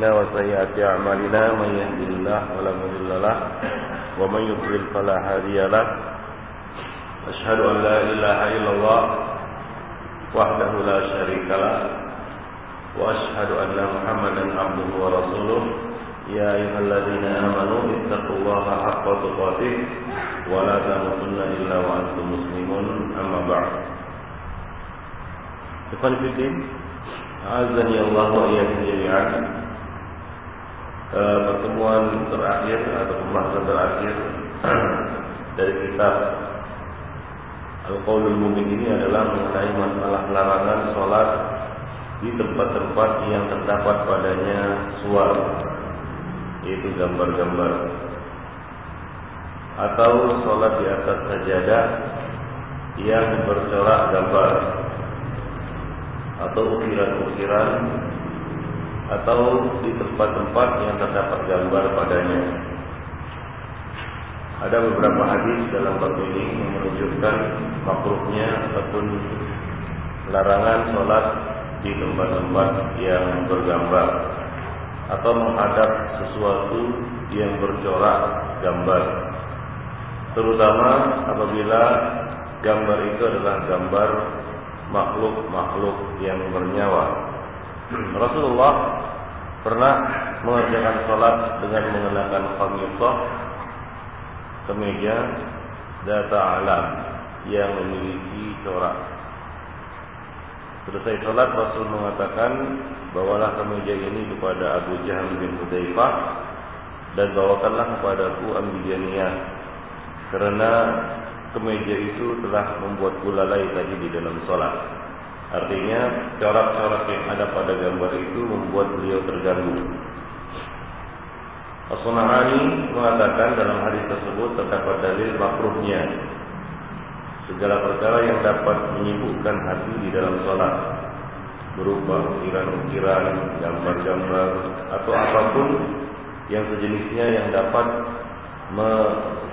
أنفسنا وسيئات أعمالنا من يهد الله فلا مضل له ومن يضلل فلا هادي له. أشهد أن لا إله إلا الله وحده لا شريك له وأشهد أن محمدا عبده ورسوله. يا أيها الذين آمنوا اتقوا الله حق تقاته ولا تموتن إلا وأنتم مسلمون. أما بعد. Ikhwan Fiddin Azani Allah wa iyyakum jami'an Pertemuan terakhir atau pembahasan terakhir dari kitab Al-Qaulul Mubin ini adalah mengenai masalah larangan sholat di tempat-tempat yang terdapat padanya suara yaitu gambar-gambar. Atau sholat di atas sajadah yang bercorak gambar. Atau ukiran-ukiran atau di tempat-tempat yang terdapat gambar padanya. Ada beberapa hadis dalam bab ini yang menunjukkan makruhnya ataupun larangan sholat di tempat-tempat yang bergambar atau menghadap sesuatu yang bercorak gambar. Terutama apabila gambar itu adalah gambar makhluk-makhluk yang bernyawa. Rasulullah pernah mengerjakan sholat dengan mengenakan khamisah kemeja data alam yang memiliki corak. Selesai sholat Rasul mengatakan bawalah kemeja ini kepada Abu Jahal bin Hudzaifah dan bawakanlah kepadaku ambijaniyah karena kemeja itu telah membuat lalai tadi di dalam sholat. Artinya corak-corak yang ada pada gambar itu membuat beliau terganggu. As-Sunahani mengatakan dalam hadis tersebut terdapat dalil makruhnya segala perkara yang dapat menyibukkan hati di dalam sholat berupa ukiran-ukiran, gambar-gambar atau apapun yang sejenisnya yang dapat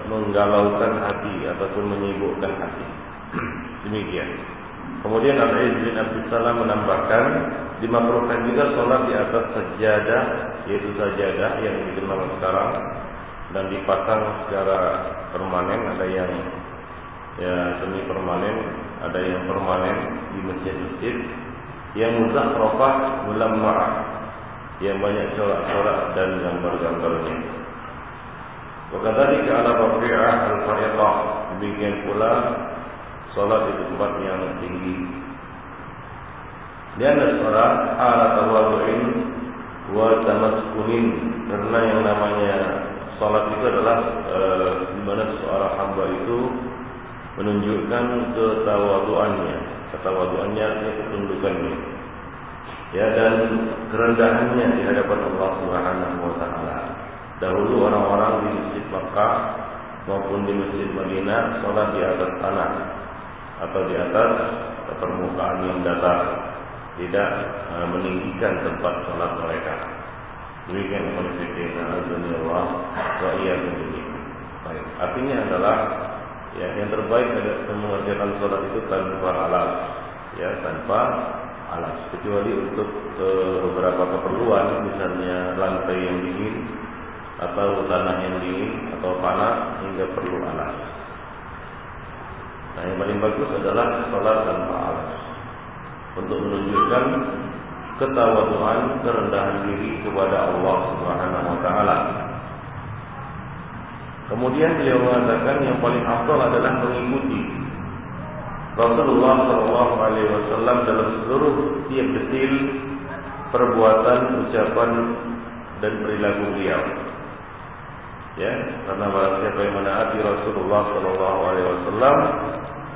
menggalaukan hati ataupun menyibukkan hati. Demikian. Kemudian Al-Aziz bin Abdul Salam menambahkan dimakruhkan juga sholat di atas sajadah yaitu sajadah yang dikenal sekarang dan dipasang secara permanen ada yang ya semi permanen ada yang permanen di masjid-masjid yang muzakrafah ma'ah yang banyak corak-corak dan gambar-gambarnya. Wakadhalika ala rafi'ah al-fariqah Demikian pula Salat di tempat yang tinggi. Dan salat ala tawadu'in Wa tamaskunin. Karena yang namanya Salat itu adalah e, Di mana seorang hamba itu Menunjukkan ketawaduannya Ketawaduannya artinya ketundukannya. Ya dan kerendahannya di hadapan Allah Subhanahu wa taala. Dahulu orang-orang di Masjid Makkah maupun di Masjid Madinah sholat di atas tanah atau di atas permukaan yang datar, tidak uh, meninggikan tempat sholat mereka. Demikian konfidena Allah wa iya Baik. Artinya adalah ya yang terbaik adalah mengerjakan sholat itu tanpa alas, ya tanpa alas kecuali untuk e, beberapa keperluan misalnya lantai yang dingin atau tanah yang dingin atau panas hingga perlu alas. Nah yang paling bagus adalah sholat tanpa alas untuk menunjukkan ketawaduan kerendahan diri kepada Allah Subhanahu Wa Taala. Kemudian beliau mengatakan yang paling afdal adalah mengikuti Rasulullah Shallallahu Alaihi Wasallam dalam seluruh tiap detil perbuatan, ucapan dan perilaku beliau ya karena barang siapa yang menaati Rasulullah Shallallahu Alaihi Wasallam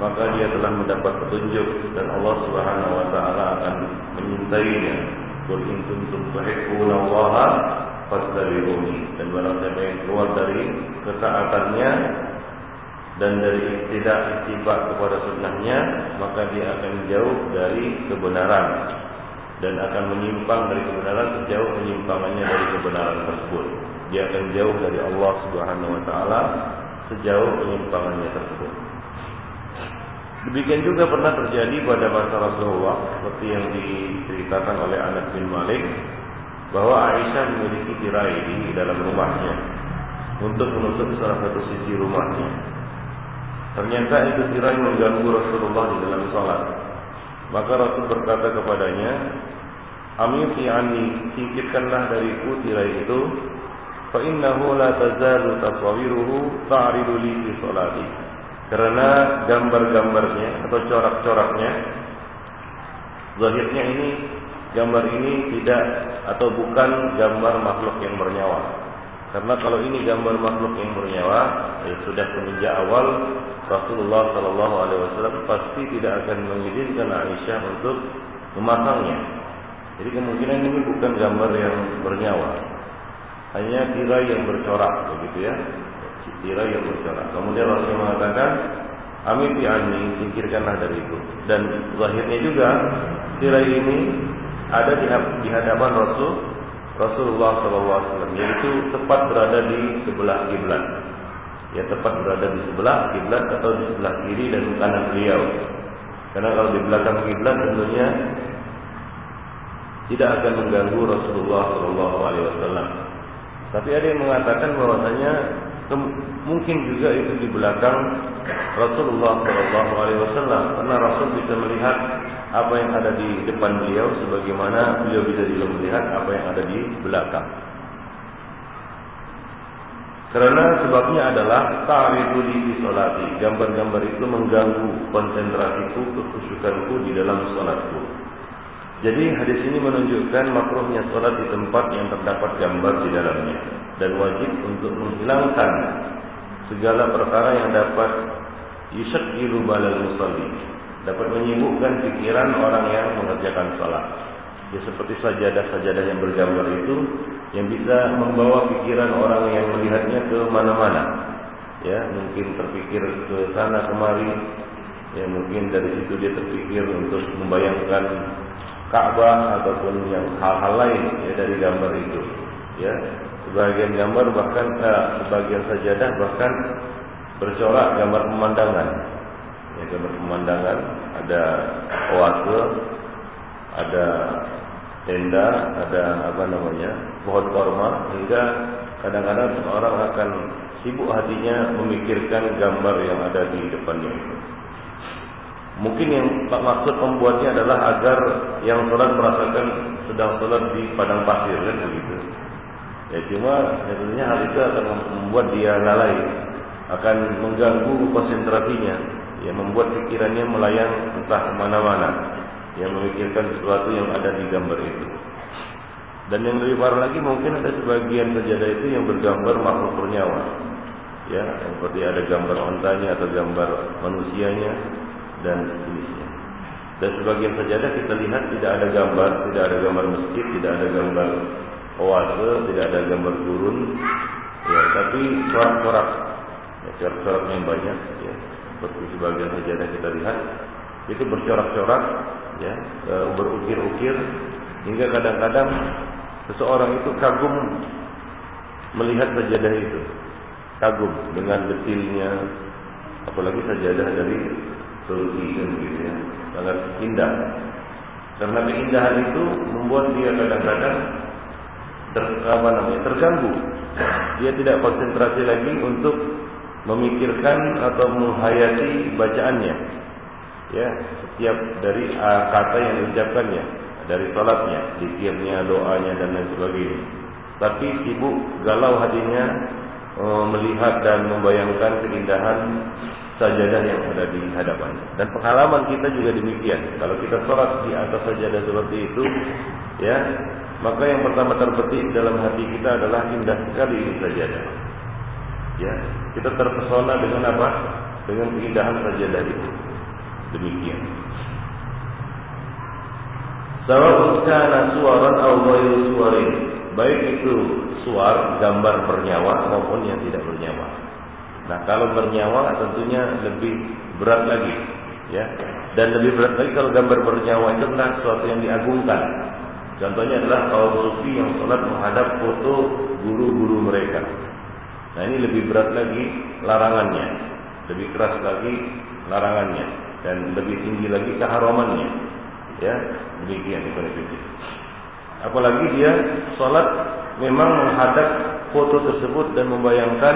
maka dia telah mendapat petunjuk dan Allah Subhanahu Wa Taala akan menyintainya. Qul in kuntum tuhibbuna Allah fattabi'uni dan barang siapa yang keluar dari ketaatannya dan dari tidak ittiba kepada sunnahnya maka dia akan jauh dari kebenaran dan akan menyimpang dari kebenaran sejauh penyimpangannya dari kebenaran tersebut dia akan jauh dari Allah Subhanahu wa taala sejauh penyimpangannya tersebut. Demikian juga pernah terjadi pada masa Rasulullah seperti yang diceritakan oleh Anas bin Malik bahwa Aisyah memiliki tirai di dalam rumahnya untuk menutup salah satu sisi rumahnya. Ternyata itu tirai mengganggu Rasulullah di dalam sholat. Maka Rasul berkata kepadanya, Amiti anni, singkirkanlah dariku tirai itu, innahu la tazalu taswawiruhu ta'ridu li fi sholati. Karena gambar-gambarnya atau corak-coraknya zahirnya ini gambar ini tidak atau bukan gambar makhluk yang bernyawa. Karena kalau ini gambar makhluk yang bernyawa, ya sudah semenjak awal Rasulullah Shallallahu Alaihi Wasallam pasti tidak akan mengizinkan Aisyah untuk memasangnya. Jadi kemungkinan ini bukan gambar yang bernyawa, hanya tirai yang bercorak, begitu ya, tirai yang bercorak. Kemudian Rasul mengatakan, Amin ani, singkirkanlah dari itu. Dan zahirnya juga tirai ini ada di hadapan Rasul Rasulullah SAW yaitu tepat berada di sebelah kiblat. Ya tepat berada di sebelah kiblat atau di sebelah kiri dan kanan beliau. Karena kalau di belakang kiblat tentunya tidak akan mengganggu Rasulullah SAW tapi ada yang mengatakan bahwasanya mungkin juga itu di belakang Rasulullah SAW karena Rasul bisa melihat apa yang ada di depan beliau sebagaimana beliau bisa juga melihat apa yang ada di belakang. Karena sebabnya adalah ta'ridu li salati. Gambar-gambar itu mengganggu konsentrasiku, kekhusyukanku di dalam salatku. Jadi hadis ini menunjukkan makruhnya salat di tempat yang terdapat gambar di dalamnya dan wajib untuk menghilangkan segala perkara yang dapat yusakkilu balal musalli dapat menyibukkan pikiran orang yang mengerjakan salat. Ya seperti sajadah-sajadah yang bergambar itu yang bisa membawa pikiran orang yang melihatnya ke mana-mana. Ya, mungkin terpikir ke sana kemari. Ya, mungkin dari situ dia terpikir untuk membayangkan Ka'bah ataupun yang hal-hal lain ya dari gambar itu. Ya, sebagian gambar bahkan eh, sebagian sajadah bahkan bercorak gambar pemandangan ya, gambar pemandangan ada oase ada tenda ada apa namanya pohon korma hingga kadang-kadang seorang akan sibuk hatinya memikirkan gambar yang ada di depannya itu. Mungkin yang maksud pembuatnya adalah agar yang sholat merasakan sedang sholat di padang pasir kan begitu. Ya cuma sebenarnya hal itu akan membuat dia lalai, akan mengganggu konsentrasinya. Yang membuat pikirannya melayang entah kemana-mana. Yang memikirkan sesuatu yang ada di gambar itu. Dan yang lebih parah lagi mungkin ada sebagian sajadah itu yang bergambar makhluk bernyawa. Ya seperti ada gambar ontanya atau gambar manusianya dan jenisnya dan sebagian sajadah kita lihat tidak ada gambar tidak ada gambar masjid tidak ada gambar oase tidak ada gambar turun ya tapi corak-corak ya, corak-corak yang banyak ya seperti sebagian sajadah kita lihat itu bercorak-corak ya e, berukir-ukir hingga kadang-kadang seseorang itu kagum melihat sajadah itu. Kagum dengan detailnya apalagi sajadah dari Turki gitu ya sangat indah karena keindahan itu membuat dia kadang-kadang ter, apa namanya terganggu dia tidak konsentrasi lagi untuk memikirkan atau menghayati bacaannya. Ya, setiap dari uh, kata yang diucapkannya, dari salatnya, zikirnya, doanya dan lain sebagainya. Tapi sibuk galau hatinya uh, melihat dan membayangkan keindahan sajadah yang ada di hadapannya. Dan pengalaman kita juga demikian. Kalau kita sholat di atas sajadah seperti itu, ya, maka yang pertama terbetik dalam hati kita adalah indah sekali ini sajadah. Ya, kita terpesona dengan apa? Dengan keindahan sajadah itu. Demikian. Sawa'un kana suaran aw. Baik itu suar gambar bernyawa maupun yang tidak bernyawa. Nah, kalau bernyawa tentunya lebih berat lagi, ya. Dan lebih berat lagi kalau gambar bernyawa itu adalah sesuatu yang diagungkan. Contohnya adalah kaum sufi yang sholat menghadap foto guru-guru mereka. Nah ini lebih berat lagi larangannya, lebih keras lagi larangannya, dan lebih tinggi lagi keharamannya. Ya, demikian itu Apalagi dia sholat memang menghadap foto tersebut dan membayangkan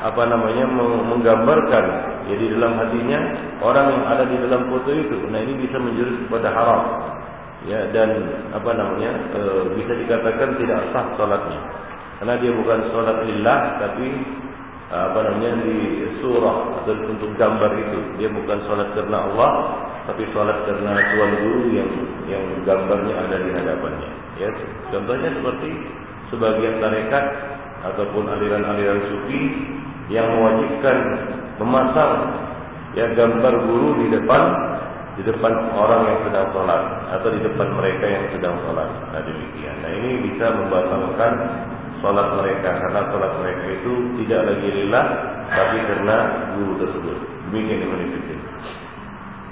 apa namanya menggambarkan jadi ya, dalam hatinya orang yang ada di dalam foto itu. Nah ini bisa menjurus kepada haram. Ya dan apa namanya e, bisa dikatakan tidak sah sholatnya karena dia bukan sholat lillah tapi apa namanya di surah atau untuk gambar itu dia bukan sholat karena Allah tapi sholat karena tuan guru yang yang gambarnya ada di hadapannya ya contohnya seperti sebagian tarekat ataupun aliran-aliran sufi yang mewajibkan memasang ya gambar guru di depan di depan orang yang sedang sholat atau di depan mereka yang sedang sholat nah demikian nah ini bisa membatalkan salat mereka karena salat mereka itu tidak lagi lillah tapi karena guru tersebut. Demikian yang.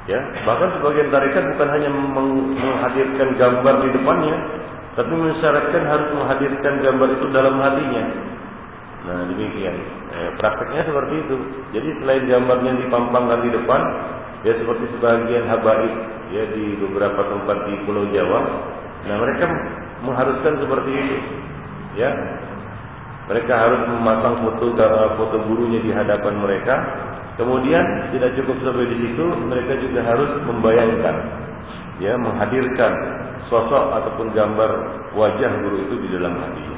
Ya, bahkan sebagian tarekat bukan hanya menghadirkan gambar di depannya, tapi mensyaratkan harus menghadirkan gambar itu dalam hatinya. Nah, demikian. Eh, prakteknya seperti itu. Jadi selain gambarnya dipampangkan di depan, ya seperti sebagian habaib ya di beberapa tempat di Pulau Jawa. Nah, mereka mengharuskan seperti itu ya mereka harus memasang foto foto gurunya di hadapan mereka kemudian tidak cukup sampai di situ mereka juga harus membayangkan ya menghadirkan sosok ataupun gambar wajah guru itu di dalam hatinya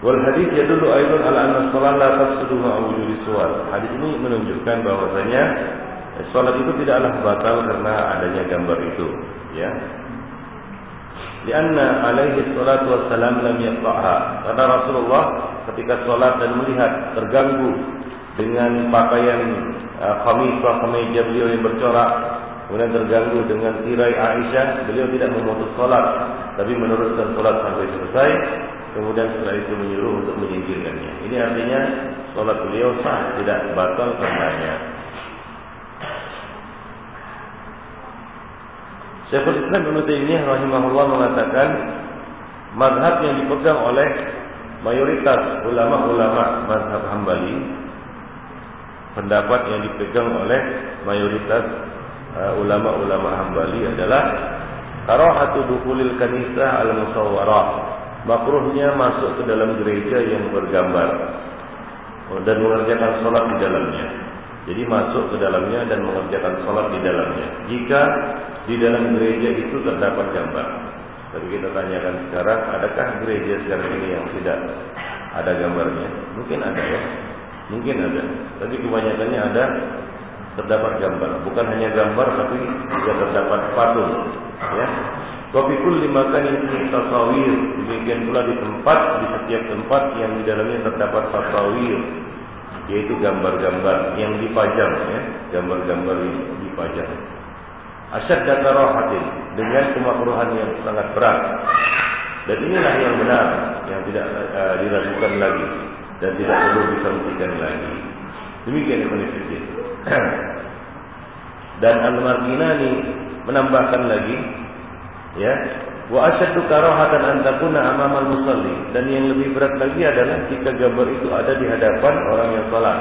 Wal hadis yadullu aidan ala anna shalat la tasdudu ma'a wujudi suwar. Hadis ini menunjukkan bahwasanya salat itu tidaklah batal karena adanya gambar itu, ya. Karena alaihi salatu wassalam lam yaqta'ha. Karena Rasulullah ketika salat dan melihat terganggu dengan pakaian uh, khamisah kemeja beliau yang bercorak, kemudian terganggu dengan tirai Aisyah, beliau tidak memutus salat, tapi meneruskan salat sampai selesai. Kemudian setelah itu menyuruh untuk menyingkirkannya. Ini artinya salat beliau sah, tidak batal karenanya. Syekhul Islam Ibn Taimiyah rahimahullah mengatakan mazhab yang dipegang oleh mayoritas ulama-ulama mazhab Hambali pendapat yang dipegang oleh mayoritas uh, ulama-ulama Hambali adalah karahatu dukhulil kanisah al-musawwarah makruhnya masuk ke dalam gereja yang bergambar dan mengerjakan salat di dalamnya jadi masuk ke dalamnya dan mengerjakan sholat di dalamnya. Jika di dalam gereja itu terdapat gambar. Tapi kita tanyakan sekarang, adakah gereja sekarang ini yang tidak ada gambarnya? Mungkin ada ya. Mungkin ada. Tapi kebanyakannya ada terdapat gambar. Bukan hanya gambar, tapi juga terdapat patung. Ya. Kopi pun dimakan yang tasawir. Demikian pula di tempat, di setiap tempat yang di dalamnya terdapat tasawir yaitu gambar-gambar yang dipajang ya, gambar-gambar yang dipajang. Asyad hati dengan kemakruhan yang sangat berat. Dan inilah yang benar yang tidak uh, diragukan lagi dan tidak perlu disampaikan lagi. Demikian yang Dan Al-Marginani menambahkan lagi ya Wa asyaddu karahatan an takuna amamal musalli dan yang lebih berat lagi adalah jika gambar itu ada di hadapan orang yang salat.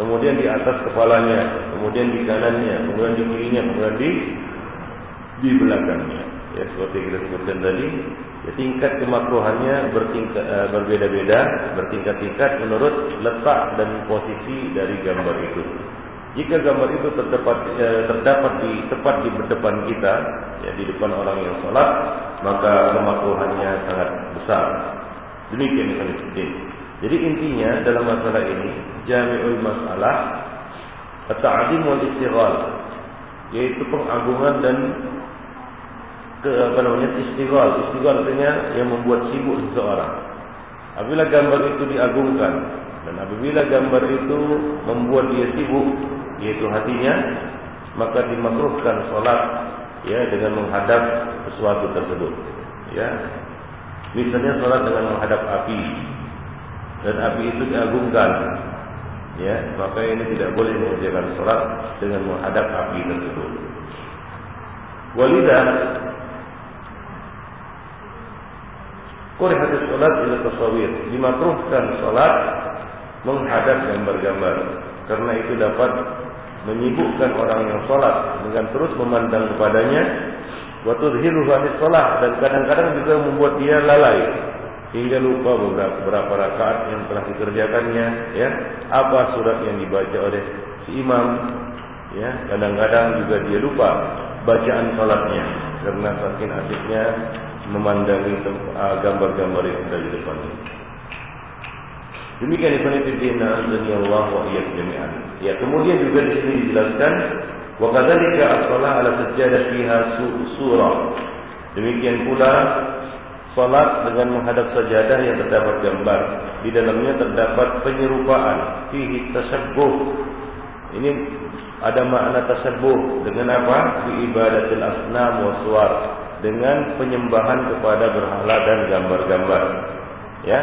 Kemudian di atas kepalanya, kemudian di kanannya, kemudian di kirinya, kemudian di di belakangnya. Ya seperti kita sebutkan tadi, ya, tingkat kemakruhannya bertingkat uh, berbeda-beda, bertingkat-tingkat menurut letak dan posisi dari gambar itu. Jika gambar itu terdapat eh, terdapat di tepat di depan kita, ya di depan orang yang sholat, maka kemakruhannya sangat besar. Demikian yang kami Jadi intinya dalam masalah ini jami'ul masalah at-ta'zim wal istighal yaitu pengagungan dan ke apa namanya istighal. Istighal artinya yang membuat sibuk seseorang. Apabila gambar itu diagungkan dan apabila gambar itu membuat dia sibuk, yaitu hatinya, maka dimakruhkan solat ya dengan menghadap sesuatu tersebut. Ya, misalnya solat dengan menghadap api. Dan api itu diagungkan, ya maka ini tidak boleh mengerjakan solat dengan menghadap api tersebut. Walidah Kurihat solat ila tasawir Dimakruhkan solat menghadap gambar-gambar. Karena itu dapat menyibukkan orang yang sholat dengan terus memandang kepadanya wa tudhilu anis salat dan kadang-kadang juga membuat dia lalai. Hingga lupa beberapa, rakaat yang telah dikerjakannya ya. Apa surat yang dibaca oleh si imam ya. Kadang-kadang juga dia lupa bacaan salatnya karena saking asiknya memandangi uh, gambar-gambar yang ada di depannya demikian ibn Fiddin azani Allah wa iyyak jami'an ya kemudian juga di sini dijelaskan wa kadzalika as-shalah ala sajjadah fiha surah demikian pula Salat dengan menghadap sajadah yang terdapat gambar. Di dalamnya terdapat penyerupaan. Fihi tasabbuh. Ini ada makna tasabbuh. Dengan apa? Fi ibadatil asnam wa suar. Dengan penyembahan kepada berhala dan gambar-gambar. Ya.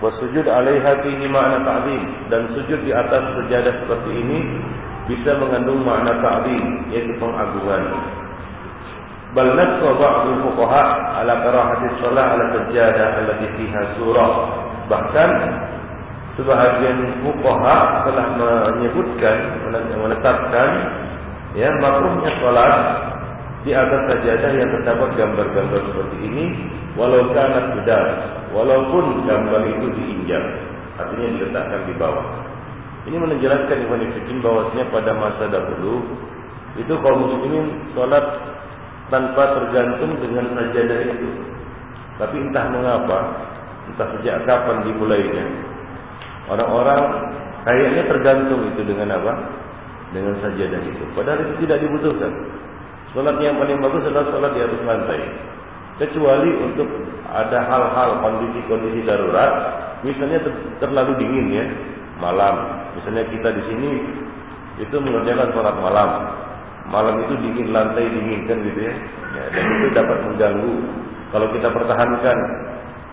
Wasujud alaiha fihi makna ta'zim. Dan sujud di atas sajadah seperti ini bisa mengandung makna ta'zim. Yaitu pengagungan. bal nassa ba'dul fuqaha ala karahati shalah ala sajjadah allati fiha surah bahkan sebahagian fuqaha telah menyebutkan menetapkan ya makruhnya salat di atas sajadah yang terdapat gambar-gambar seperti ini walau kana sudah walaupun gambar itu diinjak artinya diletakkan di bawah ini menjelaskan Ibnu Fikin bahwasanya pada masa dahulu itu kaum muslimin salat tanpa tergantung dengan sajadah itu. Tapi entah mengapa, entah sejak kapan dimulainya, orang-orang kayaknya tergantung itu dengan apa? Dengan sajadah itu. Padahal itu tidak dibutuhkan. Salat yang paling bagus adalah salat di atas lantai. Kecuali untuk ada hal-hal kondisi-kondisi darurat, misalnya terlalu dingin ya, malam. Misalnya kita di sini itu mengerjakan salat malam, malam itu dingin lantai dingin kan gitu ya. ya dan itu dapat mengganggu. Kalau kita pertahankan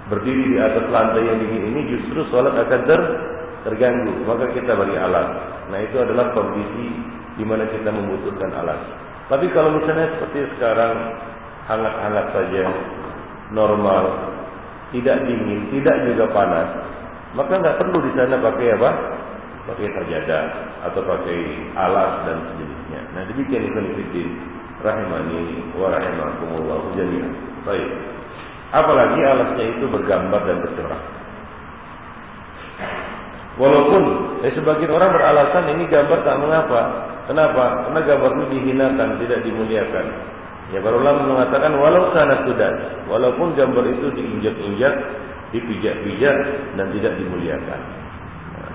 berdiri di atas lantai yang dingin ini justru sholat akan ter terganggu. Maka kita beri alat. Nah itu adalah kondisi di mana kita membutuhkan alat. Tapi kalau misalnya seperti sekarang hangat-hangat saja normal tidak dingin tidak juga panas maka nggak perlu di sana pakai apa pakai sajadah atau pakai alas dan sejenisnya. Nah demikian Ibn Fiddin rahimani wa rahimakumullah jami'an. Baik. Apalagi alasnya itu bergambar dan bercorak. Walaupun eh, sebagian orang beralasan ini gambar tak mengapa. Kenapa? Karena gambar itu dihinakan, tidak dimuliakan. Ya para ulama mengatakan walau sana sudah, walaupun gambar itu diinjak-injak, dipijak-pijak dan tidak dimuliakan.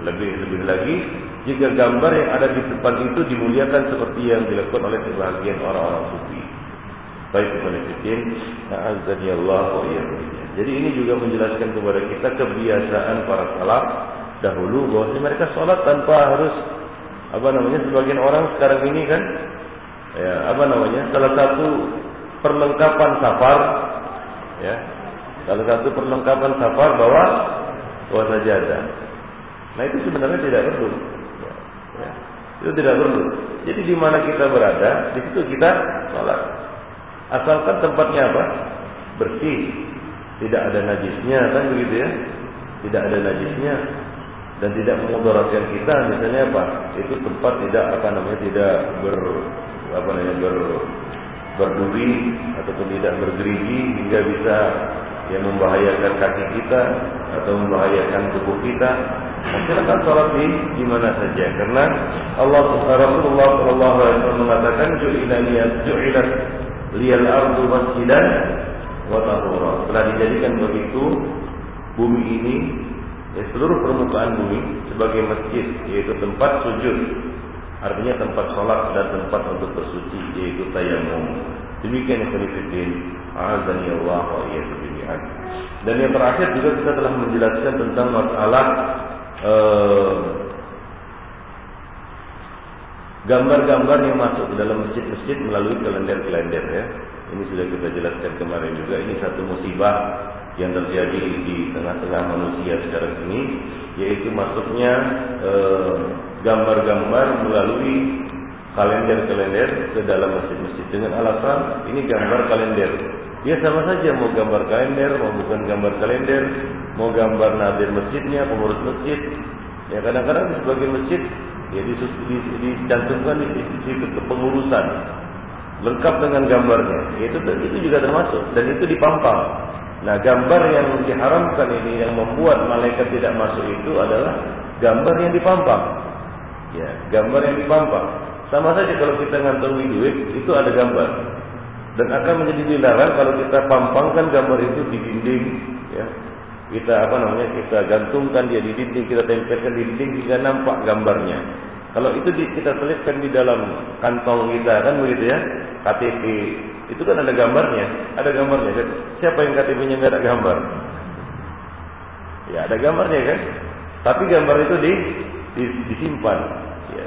Lebih-lebih lagi jika gambar yang ada di depan itu dimuliakan seperti yang dilakukan oleh sebagian orang-orang sufi. Baik kepada Azza Allah wa Jadi ini juga menjelaskan kepada kita kebiasaan para salaf dahulu bahwa mereka sholat tanpa harus apa namanya sebagian orang sekarang ini kan ya apa namanya salah satu perlengkapan safar ya salah satu perlengkapan safar bahwa sajadah Nah itu sebenarnya tidak perlu. Ya, ya. Itu tidak perlu. Jadi di mana kita berada, di situ kita sholat. Asalkan tempatnya apa? Bersih, tidak ada najisnya, kan begitu ya? Tidak ada najisnya dan tidak memudaratkan kita. Misalnya apa? Itu tempat tidak apa namanya tidak ber apa namanya ber berduri ataupun tidak bergerigi hingga bisa yang membahayakan kaki kita atau membahayakan tubuh kita. Silakan sholat di di mana saja. Karena Allah Rasulullah Shallallahu Alaihi Wasallam mengatakan ju'ilat ju'ilat liyal ardu masjidan wa tahura. Telah dijadikan begitu bumi ini ya, seluruh permukaan bumi sebagai masjid yaitu tempat sujud artinya tempat sholat dan tempat untuk bersuci yaitu tayamum demikian yang Fiddin Azani Allah wa Dan yang terakhir juga kita telah menjelaskan tentang masalah eh, gambar-gambar yang masuk ke dalam masjid-masjid melalui kalender-kalender ya. Ini sudah kita jelaskan kemarin juga. Ini satu musibah yang terjadi di tengah-tengah manusia sekarang ini, yaitu masuknya eh, gambar-gambar uh, melalui kalender-kalender ke dalam masjid-masjid dengan alasan ini gambar kalender. Ya sama saja mau gambar kalender, mau bukan gambar kalender, mau gambar nadir masjidnya, pengurus masjid. Ya kadang-kadang di sebagian masjid ya dicantumkan di situ kepengurusan. lengkap dengan gambarnya. Itu itu juga termasuk dan itu dipampang. Nah, gambar yang diharamkan ini yang membuat malaikat tidak masuk itu adalah gambar yang dipampang. Ya, gambar yang dipampang. Sama saja kalau kita ngantongi duit, itu ada gambar. Dan akan menjadi dilarang kalau kita pampangkan gambar itu di dinding, ya. Kita apa namanya? Kita gantungkan dia di dinding, kita tempelkan di dinding hingga nampak gambarnya. Kalau itu kita selipkan di dalam kantong kita kan begitu ya, KTP itu kan ada gambarnya, ada gambarnya kan. Siapa yang KTP-nya nggak ada gambar? Ya ada gambarnya kan. Tapi gambar itu di, di disimpan. Ya.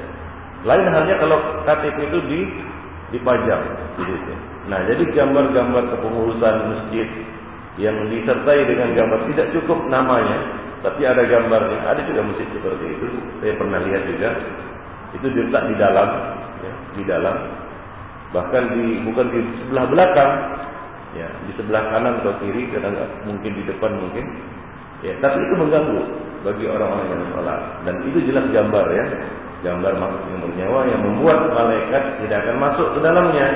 Lain halnya kalau KTP itu di dipajang. Gitu. Nah jadi gambar-gambar kepengurusan masjid yang disertai dengan gambar tidak cukup namanya, tapi ada gambarnya. Ada juga masjid seperti itu. Saya pernah lihat juga. Itu diletak di dalam, ya, di dalam. Bahkan di bukan di sebelah belakang ya di sebelah kanan atau kiri kadang mungkin di depan mungkin. Ya tapi itu mengganggu bagi orang-orang yang sholat. Dan itu jelas gambar ya. Gambar makhluk yang bernyawa yang membuat malaikat tidak akan masuk ke dalamnya.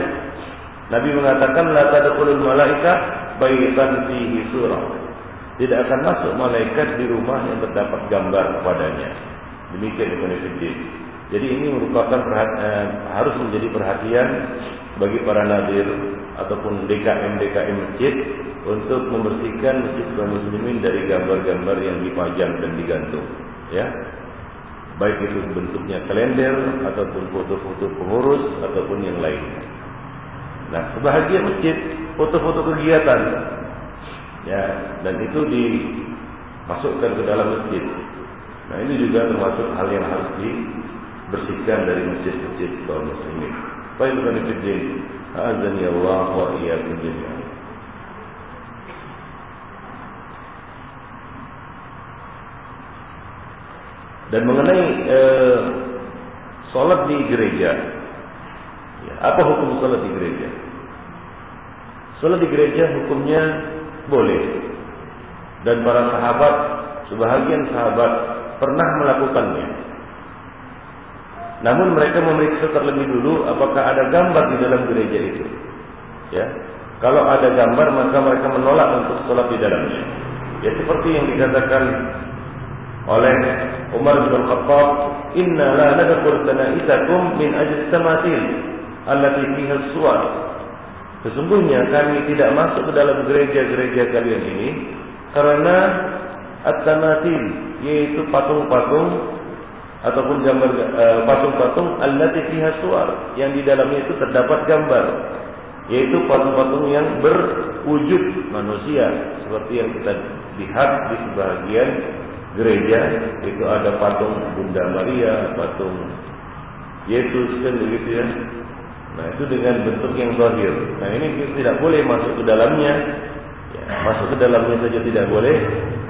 Nabi mengatakan la tadkhulul malaika baitan fihi surah. Tidak akan masuk malaikat di rumah yang terdapat gambar padanya demikian Ibnu jadi ini merupakan eh, harus menjadi perhatian bagi para nadir ataupun DKM DKM masjid untuk membersihkan masjid kaum muslimin dari gambar-gambar yang dipajang dan digantung. Ya, baik itu bentuknya kalender ataupun foto-foto pengurus ataupun yang lain. Nah, sebahagian masjid foto-foto kegiatan, ya, dan itu dimasukkan ke dalam masjid. Nah, ini juga termasuk hal yang harus di bersihkan dari masjid-masjid kaum muslimin. Baik bukan fiddin. Azani Allah wa iyyakum jami'an. Dan mengenai eh, solat di gereja, ya, apa hukum solat di gereja? Solat di gereja hukumnya boleh. Dan para sahabat, sebahagian sahabat pernah melakukannya. Namun mereka memeriksa terlebih dulu apakah ada gambar di dalam gereja itu. Ya. Kalau ada gambar maka mereka menolak untuk sholat di dalamnya. Ya seperti yang dikatakan oleh Umar bin Khattab, "Inna la nadkhul tanaisakum min ajli tamathil allati fiha suwar." Sesungguhnya kami tidak masuk ke dalam gereja-gereja kalian ini karena at-tamathil yaitu patung-patung ataupun gambar eh, patung-patung allati fiha suwar yang di dalamnya itu terdapat gambar yaitu patung-patung yang berwujud manusia seperti yang kita lihat di sebagian gereja itu ada patung Bunda Maria, patung Yesus kan begitu ya. Nah itu dengan bentuk yang zahir. Nah ini tidak boleh masuk ke dalamnya. Ya, masuk ke dalamnya saja tidak boleh,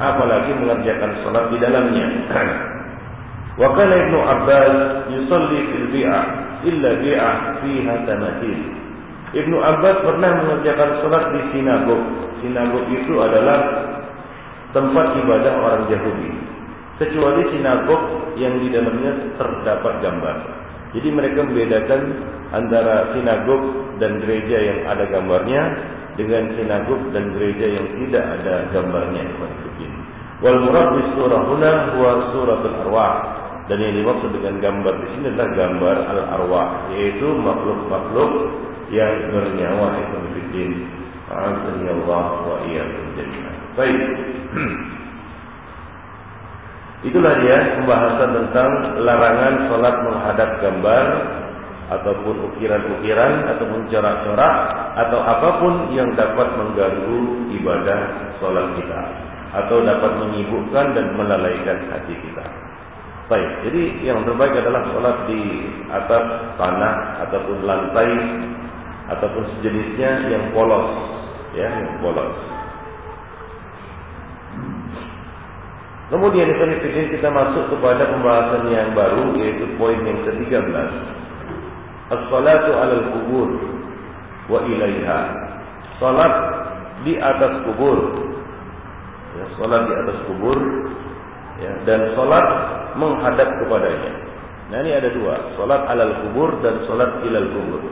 apalagi mengerjakan sholat di dalamnya. Kana Ibnu Abbas yusalli fil bi'ah illa bi'ah fiha tamathil. Ibnu Abbas pernah mengerjakan salat di sinagog. Sinagog itu adalah tempat ibadah orang Yahudi. Kecuali sinagog yang di dalamnya terdapat gambar. Jadi mereka membedakan antara sinagog dan gereja yang ada gambarnya dengan sinagog dan gereja yang tidak ada gambarnya. Wal murad surah huna huwa suratul arwah. Dan yang dimaksud dengan gambar di sini adalah gambar al-arwah, yaitu makhluk-makhluk yang bernyawa itu fiddin. Azani Allah wa iyyakum jami'an. Baik. Itulah dia pembahasan tentang larangan sholat menghadap gambar ataupun ukiran-ukiran ataupun corak-corak atau apa pun yang dapat mengganggu ibadah sholat kita atau dapat menyibukkan dan melalaikan hati kita. Baik, jadi yang terbaik adalah sholat di atas tanah ataupun lantai ataupun sejenisnya yang polos, ya, yang polos. Kemudian kita masuk kepada pembahasan yang baru yaitu poin yang ke-13. As-salatu 'alal kubur wa ilaiha. Salat di atas kubur. Ya, salat di atas kubur ya, dan salat menghadap kepadanya. Nah ini ada dua, solat alal kubur dan solat ilal kubur.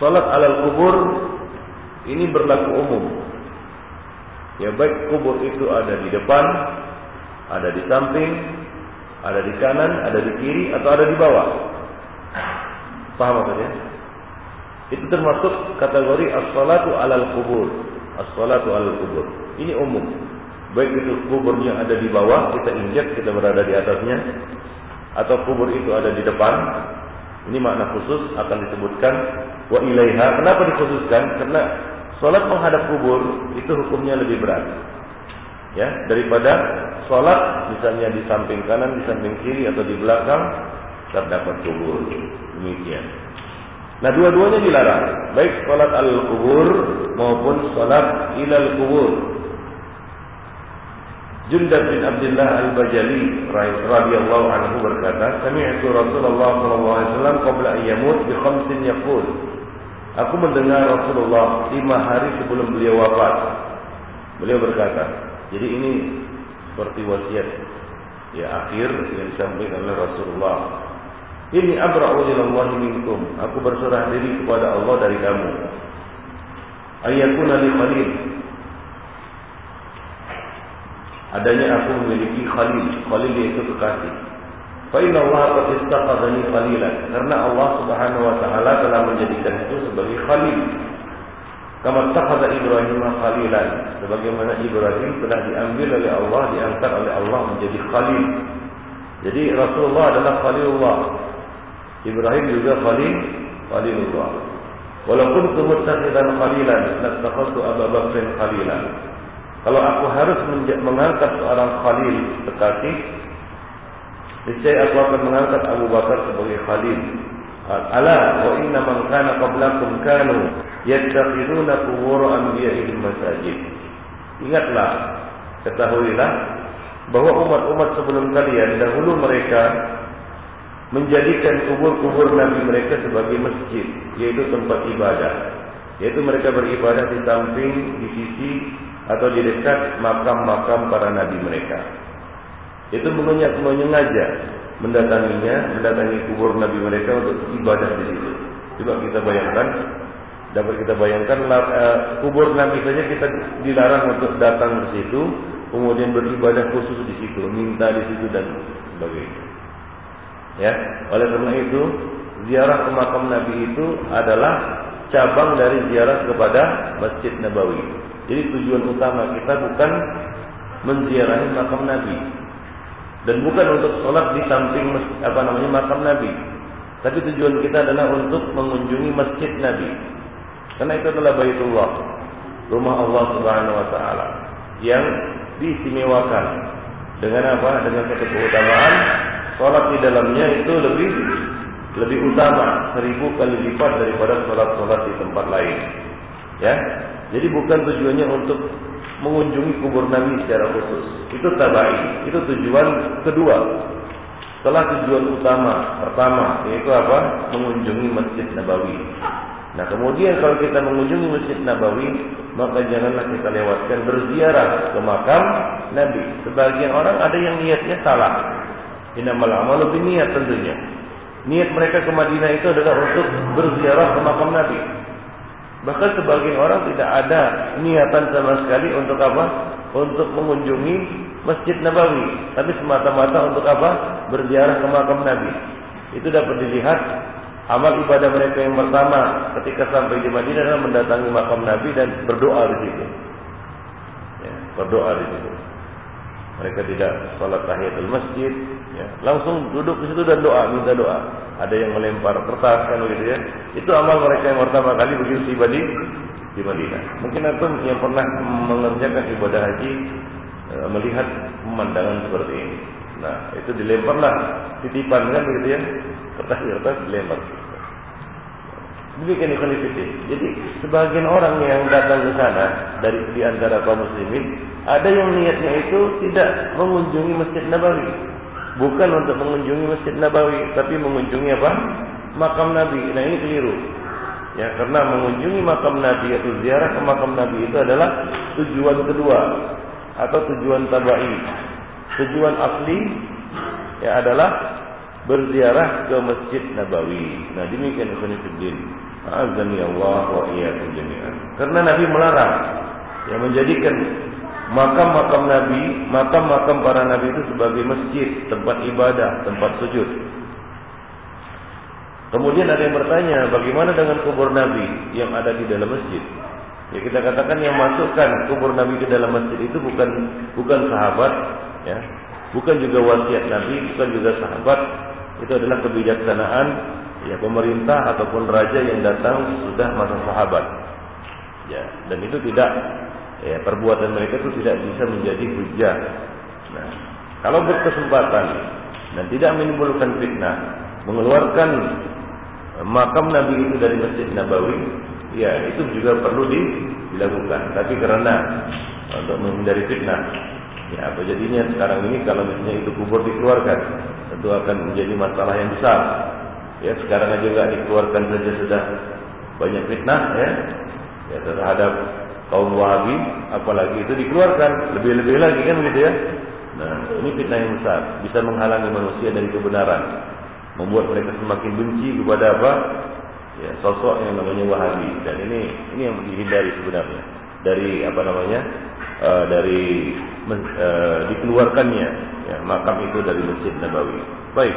salat alal kubur ini berlaku umum. Ya baik kubur itu ada di depan, ada di samping, ada di kanan, ada di kiri atau ada di bawah. Paham maksudnya? Itu termasuk kategori as-salatu alal kubur. As-salatu alal kubur. Ini umum. Baik itu kuburnya ada di bawah, kita injak, kita berada di atasnya, atau kubur itu ada di depan. Ini makna khusus akan disebutkan wa ilaiha. Kenapa dikhususkan? Karena salat menghadap kubur itu hukumnya lebih berat. Ya, daripada salat misalnya di samping kanan, di samping kiri atau di belakang terdapat kubur. Demikian. Nah, dua-duanya dilarang, baik salat al-kubur maupun salat ilal kubur. Jundab bin Abdullah Al-Bajali radhiyallahu anhu berkata, "Sami'tu Rasulullah sallallahu alaihi wasallam qabla an yamut bi khamsin yaqul." Aku mendengar Rasulullah lima hari sebelum beliau wafat. Beliau berkata, jadi ini seperti wasiat ya akhir yang disampaikan oleh Rasulullah. Ini abra'u ilallahi minkum. Aku berserah diri kepada Allah dari kamu. Ayakuna li khalil adanya aku memiliki khalil. Khalil yaitu kekasih. Fa inna Allah qad istaqadani khalilan. Karena Allah Subhanahu wa taala telah menjadikan itu sebagai khalil. Kama taqada Ibrahim khalilan. Sebagaimana Ibrahim telah diambil oleh Allah, diangkat oleh Allah menjadi khalil. Jadi Rasulullah adalah khalilullah. Ibrahim juga khalil, khalilullah. Walaupun kumuttaqidan khalilan, lattakhadtu Abu Bakr khalilan. Kalau aku harus mengangkat seorang khalil kekasih, niscaya aku akan mengangkat Abu Bakar sebagai khalil. Ala wa inna man kana qablakum kanu yattakhiduna qubur anbiya'ihim masajid. Ingatlah, ketahuilah bahwa umat-umat sebelum kalian dahulu mereka menjadikan kubur-kubur nabi mereka sebagai masjid, yaitu tempat ibadah. Yaitu mereka beribadah di samping, di sisi atau di dekat makam-makam para nabi mereka. Itu menyengaja mendatanginya, mendatangi kubur nabi mereka untuk ibadah di situ. Coba kita bayangkan, dapat kita bayangkan uh, kubur nabi saja kita dilarang untuk datang ke situ, kemudian beribadah khusus di situ, minta di situ dan sebagainya. Ya, oleh karena itu ziarah ke makam Nabi itu adalah cabang dari ziarah kepada Masjid Nabawi. Jadi tujuan utama kita bukan menziarahi makam Nabi dan bukan untuk sholat di samping apa namanya makam Nabi. Tapi tujuan kita adalah untuk mengunjungi Masjid Nabi. Karena itu adalah Baitullah, rumah Allah Subhanahu wa taala yang diistimewakan dengan apa? Dengan satu keutamaan sholat di dalamnya itu lebih lebih utama seribu kali lipat daripada sholat-sholat di tempat lain. Ya, jadi bukan tujuannya untuk mengunjungi kubur Nabi secara khusus. Itu tabai, itu tujuan kedua. Setelah tujuan utama pertama yaitu apa? Mengunjungi Masjid Nabawi. Nah kemudian kalau kita mengunjungi Masjid Nabawi maka janganlah kita lewatkan berziarah ke makam Nabi. Sebagian orang ada yang niatnya salah. Inamal amalu niat tentunya. Niat mereka ke Madinah itu adalah untuk berziarah ke makam Nabi. Bahkan sebagian orang tidak ada niatan sama sekali untuk apa? Untuk mengunjungi Masjid Nabawi, tapi semata-mata untuk apa? Berziarah ke makam Nabi. Itu dapat dilihat amal ibadah mereka yang pertama ketika sampai di Madinah adalah mendatangi makam Nabi dan berdoa di situ. Ya, berdoa di situ. Mereka tidak sholat tahiyatul masjid, ya, langsung duduk di situ dan doa, minta doa. Ada yang melempar kertas kan begitu ya. Itu amal mereka yang pertama kali begitu tiba di di Madinah. Mungkin aku yang pernah mengerjakan ibadah haji e, melihat pemandangan seperti ini. Nah, itu dilemparlah titipan kan begitu ya. Kertas-kertas dilempar. Demikian ikhwan Jadi sebagian orang yang datang ke sana dari di antara kaum muslimin ada yang niatnya itu tidak mengunjungi Masjid Nabawi. Bukan untuk mengunjungi Masjid Nabawi, tapi mengunjungi apa? Makam Nabi. Nah ini keliru. Ya, karena mengunjungi makam Nabi atau ziarah ke makam Nabi itu adalah tujuan kedua atau tujuan tabai. Tujuan asli ya adalah berziarah ke Masjid Nabawi. Nah, demikian Ikhwanuddin. Azan ya Allah wa iyyakum jami'an. Karena Nabi melarang yang menjadikan makam-makam Nabi, makam-makam para Nabi itu sebagai masjid, tempat ibadah, tempat sujud. Kemudian ada yang bertanya, bagaimana dengan kubur Nabi yang ada di dalam masjid? Ya kita katakan yang masukkan kubur Nabi ke dalam masjid itu bukan bukan sahabat, ya, bukan juga wasiat Nabi, bukan juga sahabat. Itu adalah kebijaksanaan ya pemerintah ataupun raja yang datang sudah masa sahabat. Ya, dan itu tidak ya perbuatan mereka itu tidak bisa menjadi hujah. Nah, kalau berkesempatan dan tidak menimbulkan fitnah, mengeluarkan makam Nabi itu dari Masjid Nabawi, ya itu juga perlu dilakukan. Tapi karena untuk menghindari fitnah, ya apa jadinya sekarang ini kalau misalnya itu kubur dikeluarkan, tentu akan menjadi masalah yang besar. Ya sekarang juga dikeluarkan saja sudah banyak fitnah ya, ya terhadap kaum Wahabi, apalagi itu dikeluarkan lebih-lebih lagi kan begitu ya. Nah ini fitnah yang besar, bisa menghalangi manusia dari kebenaran membuat mereka semakin benci kepada apa ya sosok yang namanya Wahabi dan ini ini yang dihindari sebenarnya dari apa namanya uh, dari uh, dikeluarkannya ya makam itu dari Masjid Nabawi. Baik.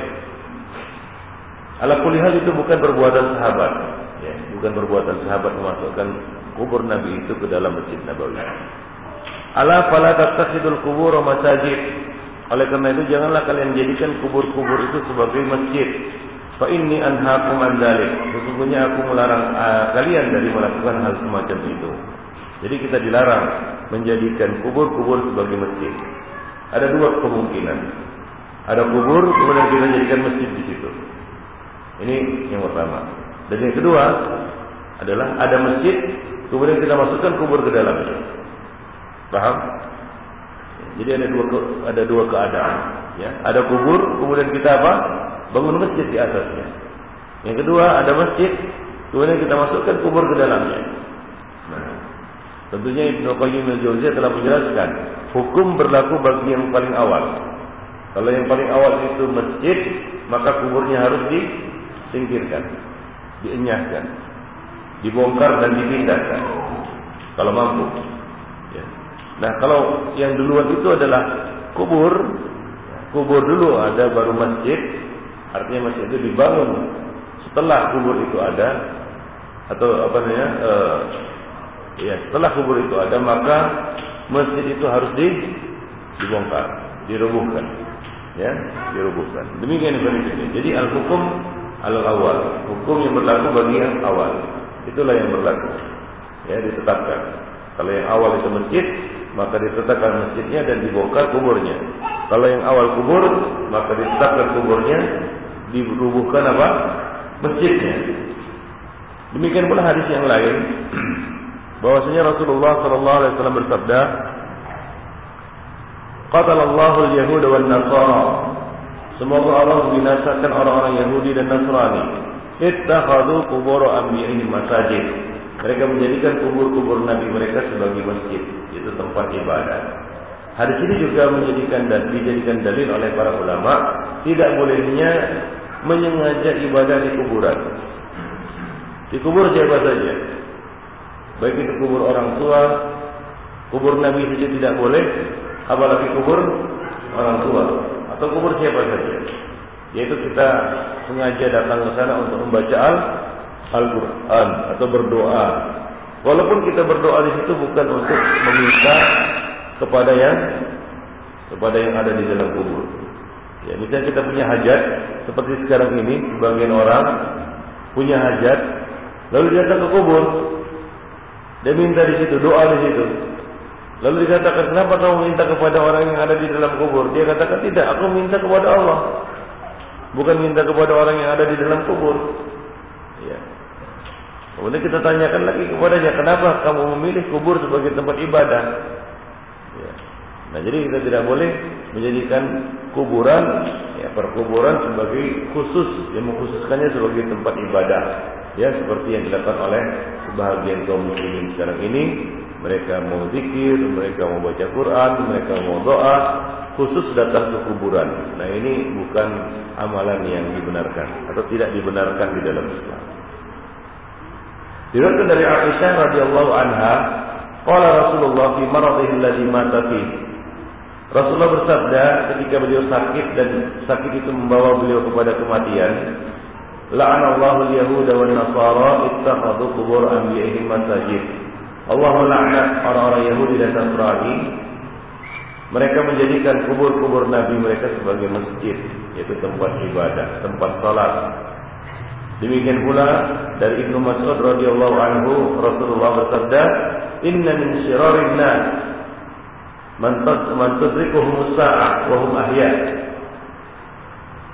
Ala kulihal itu bukan perbuatan sahabat, ya, bukan perbuatan sahabat memasukkan kubur Nabi itu ke dalam Masjid Nabawi. Ala fala tattakhidul qubur masajid oleh karena itu janganlah kalian jadikan kubur-kubur itu sebagai masjid. Fa inni anhaakum an dzalik. Sesungguhnya aku melarang uh, kalian dari melakukan hal semacam itu. Jadi kita dilarang menjadikan kubur-kubur sebagai masjid. Ada dua kemungkinan. Ada kubur kemudian kita jadikan masjid di situ. Ini yang pertama. Dan yang kedua adalah ada masjid kemudian kita masukkan kubur ke dalamnya. Paham? Jadi ada dua ada dua keadaan, ya. Ada kubur, kemudian kita apa? Bangun masjid di atasnya. Yang kedua ada masjid, kemudian kita masukkan kubur ke dalamnya. Nah, tentunya Ibnu Qayyim al-Jauziyah telah menjelaskan hukum berlaku bagi yang paling awal. Kalau yang paling awal itu masjid, maka kuburnya harus disingkirkan, dienyahkan, dibongkar dan dipindahkan. Kalau mampu. Nah kalau yang duluan itu adalah kubur, kubur dulu ada baru masjid, artinya masjid itu dibangun setelah kubur itu ada atau apa namanya? Uh, ya setelah kubur itu ada maka masjid itu harus di, dibongkar, dirobohkan, ya dirobohkan. Demikian ini. Jadi al hukum al awal, hukum yang berlaku bagi yang awal, itulah yang berlaku, ya ditetapkan. Kalau yang awal itu masjid, maka ditetapkan masjidnya dan dibongkar kuburnya. Kalau yang awal kubur, maka ditetapkan kuburnya, dirubuhkan apa? Masjidnya. Demikian pula hadis yang lain bahwasanya Rasulullah sallallahu alaihi wasallam bersabda, "Qatalallahu al-yahuda wan nasara." Semoga Allah membinasakan orang-orang Yahudi dan Nasrani. Ittakhadhu qubur anbiya'ihim masajid. Mereka menjadikan kubur-kubur Nabi mereka sebagai masjid, itu tempat ibadah. Hadis ini juga menjadikan dan dijadikan dalil oleh para ulama tidak bolehnya menyengaja ibadah di kuburan. Di kubur siapa saja, baik itu kubur orang tua, kubur Nabi saja tidak boleh, apalagi kubur orang tua atau kubur siapa saja. Yaitu kita sengaja datang ke sana untuk membaca al Al-Quran atau berdoa. Walaupun kita berdoa di situ bukan untuk meminta kepada yang kepada yang ada di dalam kubur. Ya, misalnya kita punya hajat seperti sekarang ini sebagian orang punya hajat lalu dia datang ke kubur. Dia minta di situ, doa di situ. Lalu dikatakan, kenapa kamu minta kepada orang yang ada di dalam kubur? Dia katakan, tidak, aku minta kepada Allah. Bukan minta kepada orang yang ada di dalam kubur. Ya. Kemudian kita tanyakan lagi kepadanya, kenapa kamu memilih kubur sebagai tempat ibadah? Ya. Nah, jadi kita tidak boleh menjadikan kuburan, ya, perkuburan sebagai khusus, yang mengkhususkannya sebagai tempat ibadah. Ya, seperti yang dilakukan oleh sebahagian kaum muslimin sekarang ini, mereka mau zikir, mereka mau baca Quran, mereka mau doa, khusus datang ke kuburan. Nah ini bukan amalan yang dibenarkan atau tidak dibenarkan di dalam Islam. Diriwayatkan dari Aisyah radhiyallahu anha, qala Rasulullah fi maradhihi alladhi mata fi. Rasulullah bersabda ketika beliau sakit dan sakit itu membawa beliau kepada kematian, La'anallahu al-yahuda wan nasara ittakhadhu qubur anbiya'ihim masajid. Allah melaknat orang-orang Yahudi dan Nasrani mereka menjadikan kubur-kubur nabi mereka sebagai masjid, yaitu tempat ibadah, tempat salat. Demikian pula dari Ibnu Mas'ud radhiyallahu anhu Rasulullah bersabda, "Inna min syirarin nas man tudrikuhum as-sa'ah wa hum ahya."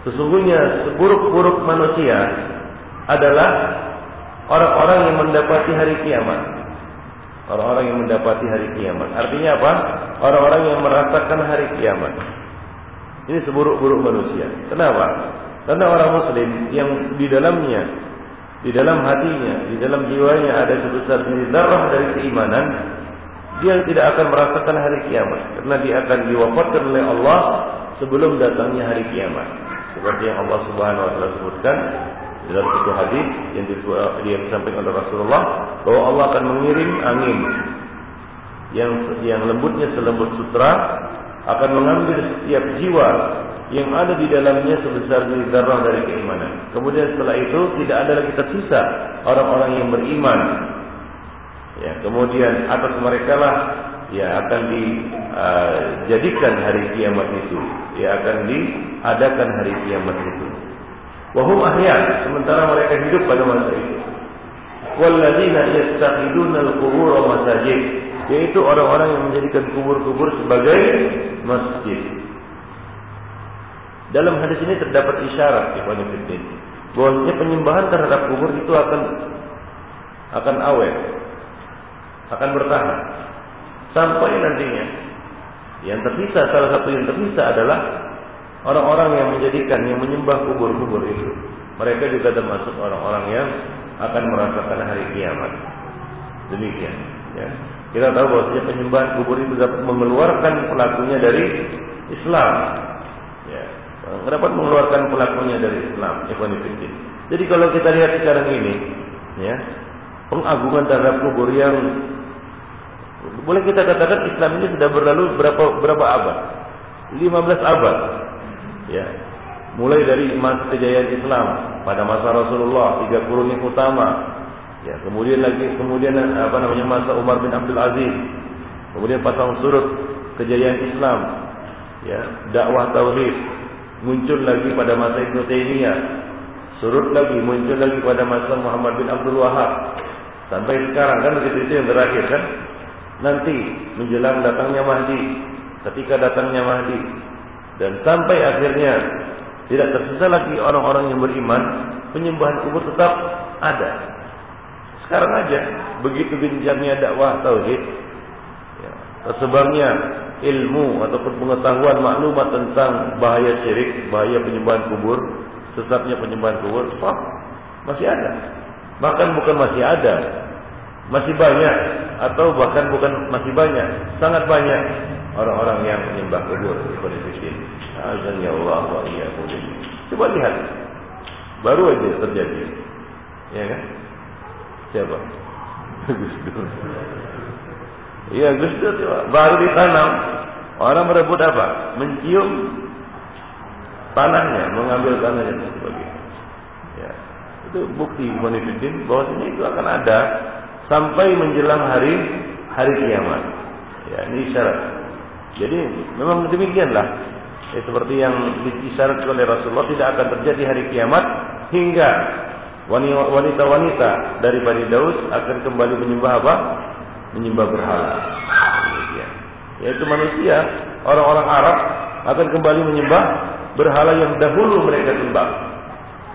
Sesungguhnya seburuk-buruk manusia adalah orang-orang yang mendapati hari kiamat. Orang-orang yang mendapati hari kiamat. Artinya apa? Orang-orang yang merasakan hari kiamat. Ini seburuk-buruk manusia. Kenapa? Karena orang muslim yang di dalamnya, di dalam hatinya, di dalam jiwanya ada sebesar darah dari keimanan, dia tidak akan merasakan hari kiamat. Karena dia akan diwafatkan oleh Allah sebelum datangnya hari kiamat. Seperti yang Allah Subhanahu wa taala sebutkan dalam satu hadis yang disampaikan oleh Rasulullah bahwa Allah akan mengirim angin yang yang lembutnya selembut sutra akan mengambil setiap jiwa yang ada di dalamnya sebesar darah dari keimanan. Kemudian setelah itu tidak ada lagi tersisa orang-orang yang beriman. Ya, kemudian atas mereka lah ya akan dijadikan uh, hari kiamat itu. Ya akan diadakan hari kiamat itu. Wahum ahya sementara mereka hidup pada masa itu. Walladzina yastakhiduna al-qubur masajid yaitu orang-orang yang menjadikan kubur-kubur sebagai masjid. Dalam hadis ini terdapat isyarat Ibnu Fiddin bahwasanya penyembahan terhadap kubur itu akan akan awet, akan bertahan sampai nantinya. Yang tersisa salah satu yang tersisa adalah orang-orang yang menjadikan yang menyembah kubur-kubur itu. Mereka juga termasuk orang-orang yang akan merasakan hari kiamat. Demikian. Ya. Kita tahu bahwa penyembahan kubur itu dapat mengeluarkan pelakunya dari Islam. Ya. Dapat mengeluarkan pelakunya dari Islam. Jadi kalau kita lihat sekarang ini, ya, pengagungan terhadap kubur yang boleh kita katakan Islam ini sudah berlalu berapa berapa abad? 15 abad. Ya. Mulai dari masa kejayaan Islam pada masa Rasulullah, tiga kurun yang utama. Ya, kemudian lagi kemudian apa namanya masa Umar bin Abdul Aziz. Kemudian pasang surut kejayaan Islam. Ya, dakwah tauhid muncul lagi pada masa Ibnu Taimiyah. Surut lagi muncul lagi pada masa Muhammad bin Abdul Wahab. Sampai sekarang kan begitu itu yang terakhir kan? nanti menjelang datangnya Mahdi, ketika datangnya Mahdi dan sampai akhirnya tidak tersisa lagi orang-orang yang beriman, penyembahan kubur tetap ada. Sekarang aja begitu gencarnya dakwah tauhid, ya, tersebarnya ilmu ataupun pengetahuan maklumat tentang bahaya syirik, bahaya penyembahan kubur, sesatnya penyembahan kubur, wah, masih ada. Bahkan bukan masih ada, masih banyak atau bahkan bukan masih banyak, sangat banyak orang-orang yang menyembah kubur Palestina. Azan ya Allah wa iyyakum. Coba lihat. Baru aja terjadi. Ya kan? Siapa? Gus Dur. Iya, Gus Dur baru ditanam. Orang merebut apa? Mencium tanahnya, mengambil tanahnya dan sebagainya. Ya. Itu bukti manifestin bahwa ini itu akan ada sampai menjelang hari hari kiamat. Ya, ini syarat. Jadi memang demikianlah. Ya, seperti yang disyaratkan oleh Rasulullah tidak akan terjadi hari kiamat hingga wanita-wanita dari Bani Daud akan kembali menyembah apa? Menyembah berhala. Yaitu manusia, orang-orang Arab akan kembali menyembah berhala yang dahulu mereka sembah.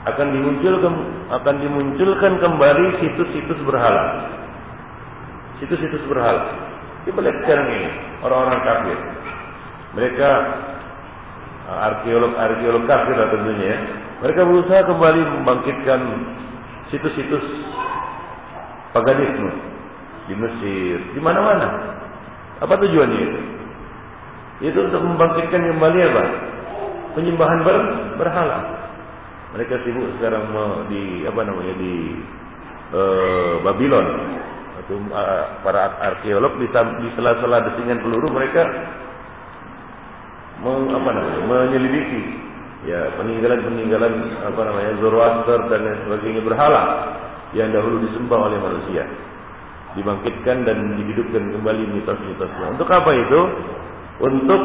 Akan dimunculkan akan dimunculkan kembali situs-situs berhala situs-situs berhala. Kita lihat sekarang ini orang-orang kafir. Mereka arkeolog-arkeolog kafir lah tentunya ya. Mereka berusaha kembali membangkitkan situs-situs paganisme di Mesir, di mana-mana. Apa tujuannya itu? Itu untuk membangkitkan kembali apa? Penyembahan ber, berhala. Mereka sibuk sekarang di apa namanya di uh, Babylon. Uh, para arkeolog di, di sela-sela desingan peluru mereka meng, apa namanya, menyelidiki ya peninggalan-peninggalan apa namanya Zoroaster dan lain sebagainya berhala yang dahulu disembah oleh manusia dibangkitkan dan dihidupkan kembali mitos-mitosnya. Untuk apa itu? Untuk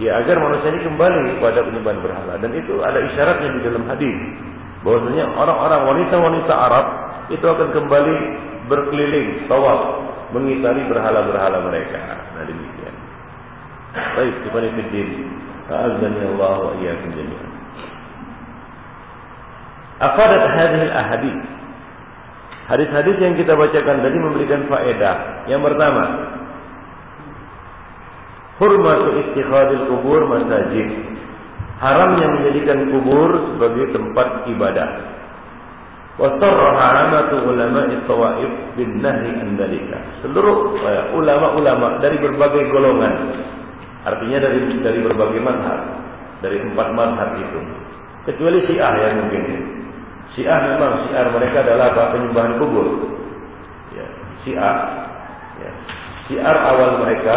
ya agar manusia ini kembali kepada penyembahan berhala dan itu ada isyaratnya di dalam hadis bahwasanya orang-orang wanita-wanita Arab itu akan kembali berkeliling tawaf mengitari berhala-berhala mereka. Nah demikian. Baik, kepada fiddin. A'azzani Allah wa iyyakum jami'an. Afadat hadhihi al-ahadith Hadis-hadis yang kita bacakan tadi memberikan faedah. Yang pertama, hurmatu istiqadil kubur masajid. Haramnya menjadikan kubur sebagai tempat ibadah. Wasarraha amatu ulama tawaif bin nahi andalika. Seluruh eh, ulama-ulama dari berbagai golongan. Artinya dari dari berbagai madhab. Dari empat madhab itu. Kecuali syiah yang mungkin. Syiah memang syiar mereka adalah apa? Penyembahan kubur. Ya, syiah. Ya. Syiar awal mereka,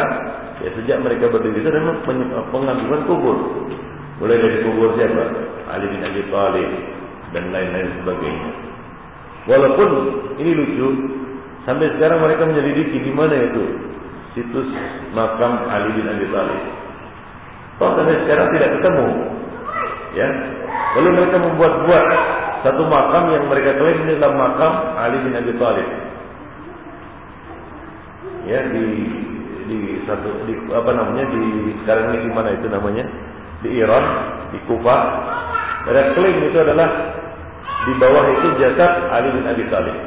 ya sejak mereka berdiri itu adalah pengagungan kubur. Mulai dari kubur siapa? Ali bin Abi Thalib dan lain-lain sebagainya. Walaupun ini lucu, sampai sekarang mereka menyelidiki di mana itu situs makam Ali bin Abi Thalib. Toh sampai sekarang tidak ketemu. Ya. Lalu mereka membuat-buat satu makam yang mereka klaim ini adalah makam Ali bin Abi Thalib. Ya di di satu di apa namanya di sekarang ini di mana itu namanya di Iran di Kufa mereka klaim itu adalah di bawah itu jasad Ali bin Abi Thalib.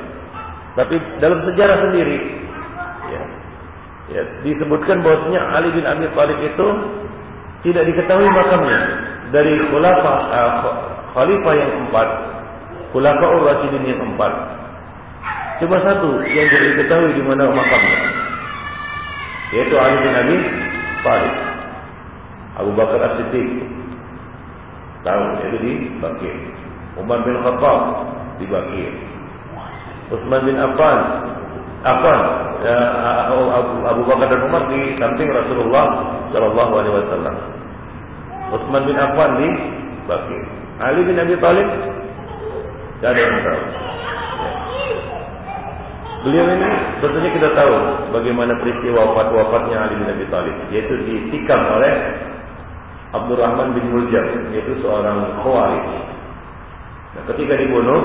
Tapi dalam sejarah sendiri ya, ya disebutkan bahwasanya Ali bin Abi Thalib itu tidak diketahui makamnya dari khulafah uh, khalifah yang empat Khulafaur Rasyidin yang empat. Cuma satu yang tidak diketahui di mana makamnya. Yaitu Ali bin Abi Thalib. Abu Bakar As-Siddiq. Tahu itu di Bakir. Umar bin Khattab di Bakir. Utsman bin Affan Affan ya, Abu Bakar dan Umar di samping Rasulullah Shallallahu Alaihi Wasallam. Utsman bin Affan di Bakir. Ali bin Abi Thalib tidak ada yang tahu. Beliau ini tentunya kita tahu bagaimana peristiwa wafat-wafatnya Ali bin Abi Thalib, yaitu ditikam oleh Abdurrahman bin Muljam, yaitu seorang khawarij. Ketika dibunuh,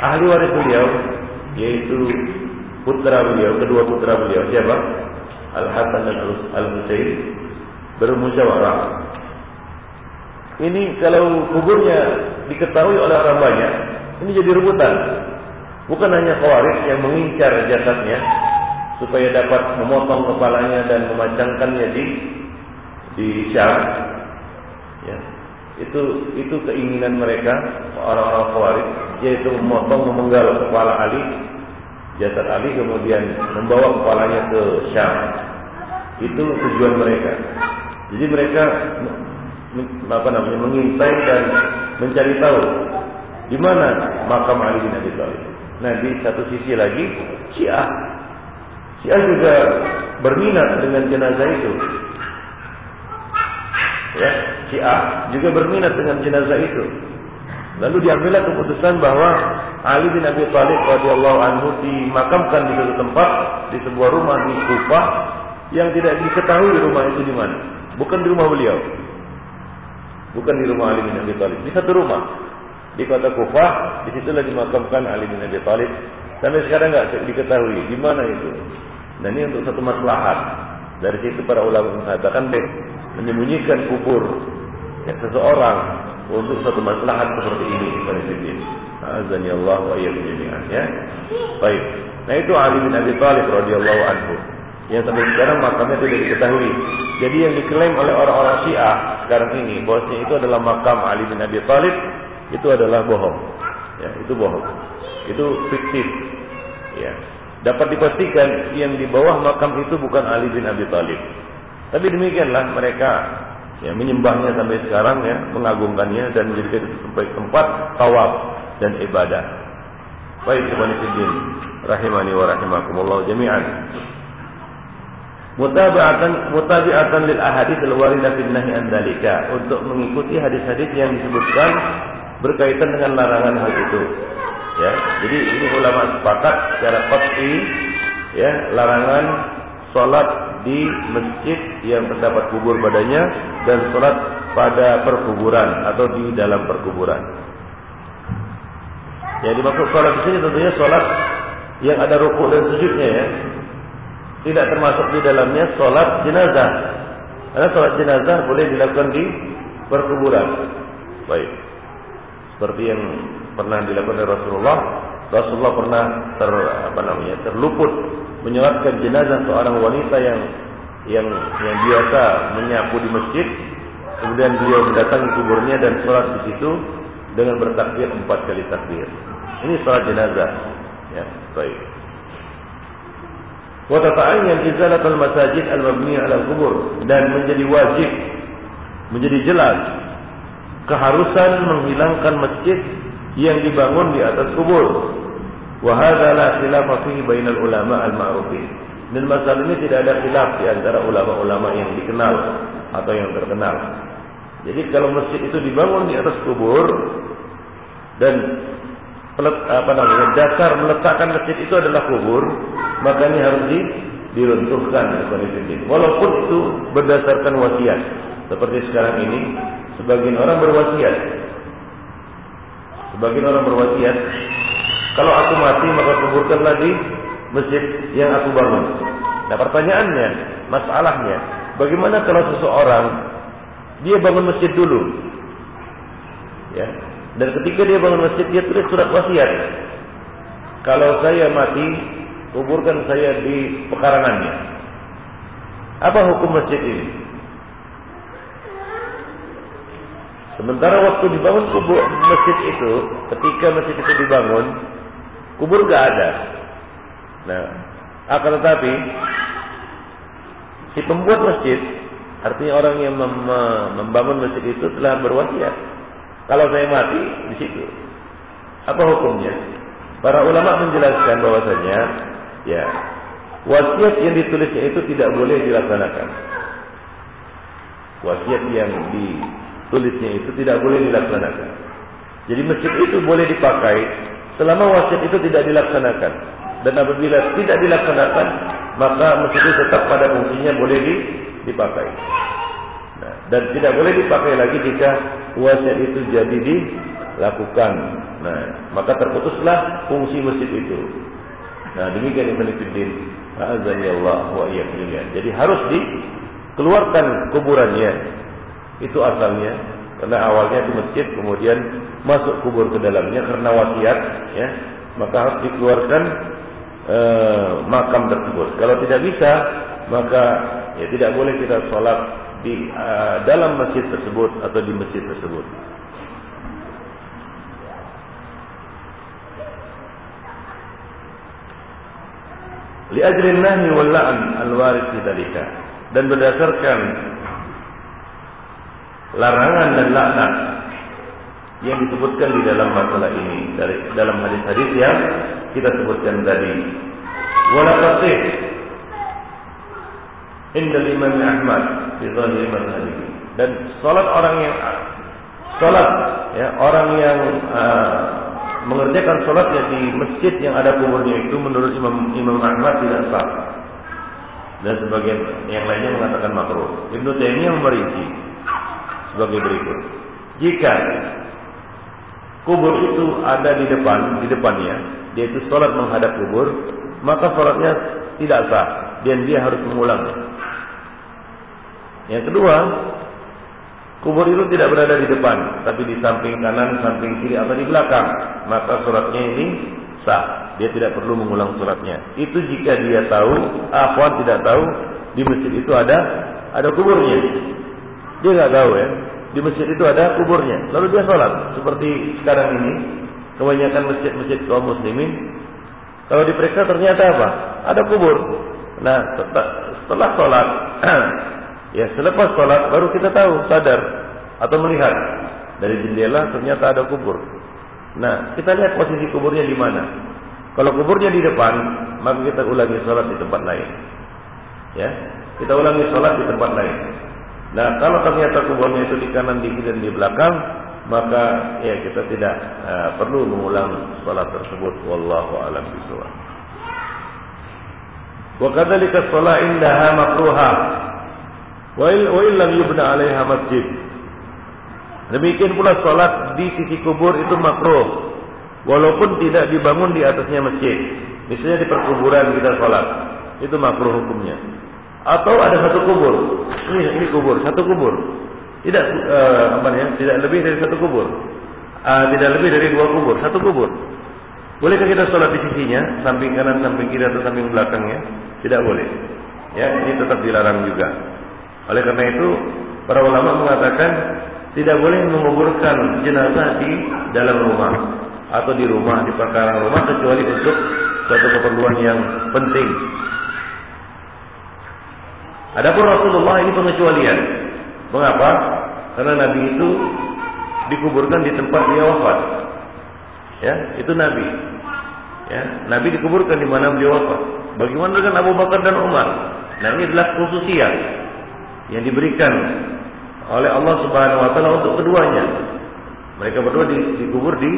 ahli waris beliau, yaitu putra beliau, kedua putra beliau, siapa? Al Hasan dan Al Husain bermusyawarah. Ini kalau kuburnya diketahui oleh orang banyak, ini jadi rebutan. Bukan hanya khawarij yang mengincar jasadnya supaya dapat memotong kepalanya dan memacangkannya di di Syam. Itu itu keinginan mereka orang-orang khawarij yaitu memotong memenggal kepala Ali jasad Ali kemudian membawa kepalanya ke Syam. Itu tujuan mereka. Jadi mereka apa namanya mengintai dan mencari tahu di mana makam Ali bin Abi Thalib. Nah di satu sisi lagi Syiah, Syiah juga berminat dengan jenazah itu. Ya, Syiah juga berminat dengan jenazah itu. Lalu diambillah keputusan bahwa Ali bin Abi Thalib radhiyallahu anhu dimakamkan di satu tempat di sebuah rumah di Kufah yang tidak diketahui rumah itu di mana. Bukan di rumah beliau, Bukan di rumah Ali bin Abi Thalib. Di satu rumah. Di kota Kufah. Di situlah dimakamkan Ali bin Abi Thalib. Sampai sekarang nggak diketahui di mana itu. Dan ini untuk satu maslahat. Dari situ para ulama mengatakan menyembunyikan kubur ya, seseorang untuk satu maslahat seperti ini sini. Azan ya Allah wa ya. Baik. Nah itu Ali bin Abi Thalib radhiyallahu anhu yang sampai sekarang makamnya tidak diketahui. Jadi yang diklaim oleh orang-orang Syiah sekarang ini bahwasanya itu adalah makam Ali bin Abi Thalib itu adalah bohong. Ya, itu bohong. Itu fiktif. Ya. Dapat dipastikan yang di bawah makam itu bukan Ali bin Abi Thalib. Tapi demikianlah mereka ya menyembahnya sampai sekarang ya, mengagungkannya dan menjadikan sebagai tempat tawaf dan ibadah. Baik teman fillah, rahimani wa rahimakumullah jami'an. Mutaba'atan mutabi'atan lil ahadits al waridah fi nahi an untuk mengikuti hadis-hadis yang disebutkan berkaitan dengan larangan hal itu. Ya, jadi ini ulama sepakat secara qat'i ya larangan salat di masjid yang terdapat kubur padanya dan salat pada perkuburan atau di dalam perkuburan. Yang dimaksud salat di sini tentunya salat yang ada rukuk dan sujudnya ya. Tidak termasuk di dalamnya salat jenazah. Karena salat jenazah boleh dilakukan di perkuburan. Baik. Seperti yang pernah dilakukan oleh Rasulullah. Rasulullah pernah ter apa namanya terluput menyolatkan jenazah seorang wanita yang yang yang biasa menyapu di masjid. Kemudian beliau mendatangi kuburnya dan sholat di situ dengan bertakbir empat kali takbir. Ini sholat jenazah. Ya, baik. Wa tata'ayyan izalat al-masajid al-mabniyah ala kubur dan menjadi wajib menjadi jelas keharusan menghilangkan masjid yang dibangun di atas kubur. Wa hadza la khilafa fihi bainal ulama al-ma'rufin. Dan masalah ini tidak ada khilaf di antara ulama-ulama yang dikenal atau yang terkenal. Jadi kalau masjid itu dibangun di atas kubur dan apa namanya dasar meletakkan masjid itu adalah kubur, maka ini harus di, diruntuhkan Walaupun itu berdasarkan wasiat. Seperti sekarang ini sebagian orang berwasiat Sebagian orang berwasiat, kalau aku mati maka kuburkanlah di masjid yang aku bangun. Nah pertanyaannya, masalahnya, bagaimana kalau seseorang dia bangun masjid dulu, ya, dan ketika dia bangun masjid dia tulis surat wasiat. Kalau saya mati, kuburkan saya di pekarangannya. Apa hukum masjid ini? Sementara waktu dibangun kubur masjid itu, ketika masjid itu dibangun, kubur gak ada. Nah, akan tetapi si pembuat masjid, artinya orang yang mem membangun masjid itu telah berwasiat. Kalau saya mati di situ, apa hukumnya? Para ulama menjelaskan bahwasanya, ya wasiat yang ditulisnya itu tidak boleh dilaksanakan. Wasiat yang di tulisnya itu tidak boleh dilaksanakan. Jadi masjid itu boleh dipakai selama wasiat itu tidak dilaksanakan. Dan apabila tidak dilaksanakan, maka itu tetap pada fungsinya boleh dipakai. Nah, dan tidak boleh dipakai lagi jika wasiat itu jadi dilakukan. Nah, maka terputuslah fungsi masjid itu. Nah, demikian Fiddin. Azani Allah wa Jadi harus dikeluarkan kuburannya itu asalnya karena awalnya itu masjid kemudian masuk kubur ke dalamnya karena wasiat ya maka harus dikeluarkan e, makam tersebut. Kalau tidak bisa maka ya tidak boleh kita sholat di e, dalam masjid tersebut atau di masjid tersebut. Li ajrin nahi wal la'n al-warid fi Dan berdasarkan larangan dan laknat yang disebutkan di dalam masalah ini dari dalam hadis-hadis yang kita sebutkan tadi. Wala fasih inda Imam Ahmad fi zahir madhhabi. Dan salat orang yang salat ya orang yang uh, mengerjakan salatnya di masjid yang ada kuburnya itu menurut Imam Imam Ahmad tidak sah. Dan sebagian yang lainnya mengatakan makruh. Ibnu Taimiyah merinci sebagai berikut. Jika kubur itu ada di depan, di depannya, dia itu sholat menghadap kubur, maka sholatnya tidak sah dan dia harus mengulang. Yang kedua, kubur itu tidak berada di depan, tapi di samping kanan, samping kiri atau di belakang, maka sholatnya ini sah. Dia tidak perlu mengulang sholatnya. Itu jika dia tahu, afwan tidak tahu, di masjid itu ada ada kuburnya. Dia nggak tahu ya. Di masjid itu ada kuburnya. Lalu dia sholat. Seperti sekarang ini. Kebanyakan masjid-masjid kaum muslimin. Kalau diperiksa ternyata apa? Ada kubur. Nah setelah sholat. Ya, selepas sholat baru kita tahu, sadar atau melihat dari jendela ternyata ada kubur. Nah, kita lihat posisi kuburnya di mana. Kalau kuburnya di depan, maka kita ulangi sholat di tempat lain. Ya, kita ulangi sholat di tempat lain. Nah, kalau ternyata kuburnya itu di kanan, di kiri, dan di belakang, maka ya kita tidak uh, perlu mengulang sholat tersebut. Wallahu a'lam bishawab. Wa kadzalika shalah indaha makruha. Wa illam yubna 'alaiha masjid. Demikian pula salat di sisi kubur itu makruh walaupun tidak dibangun di atasnya masjid. Misalnya di perkuburan kita salat, itu makruh hukumnya. Atau ada satu kubur. Ini ini kubur, satu kubur. Tidak uh, apa ya? Tidak lebih dari satu kubur. Uh, tidak lebih dari dua kubur, satu kubur. Bolehkah kita sholat di sisinya, samping kanan, samping kiri atau samping belakangnya? Tidak boleh. Ya, ini tetap dilarang juga. Oleh karena itu, para ulama mengatakan tidak boleh menguburkan jenazah di dalam rumah atau di rumah di perkarangan rumah kecuali untuk suatu keperluan yang penting. Adapun Rasulullah ini pengecualian. Mengapa? Karena Nabi itu dikuburkan di tempat dia wafat. Ya, itu Nabi. Ya, Nabi dikuburkan di mana beliau wafat. Bagaimana dengan Abu Bakar dan Umar? Nah, ini adalah khususiat yang diberikan oleh Allah Subhanahu wa taala untuk keduanya. Mereka berdua di, dikubur di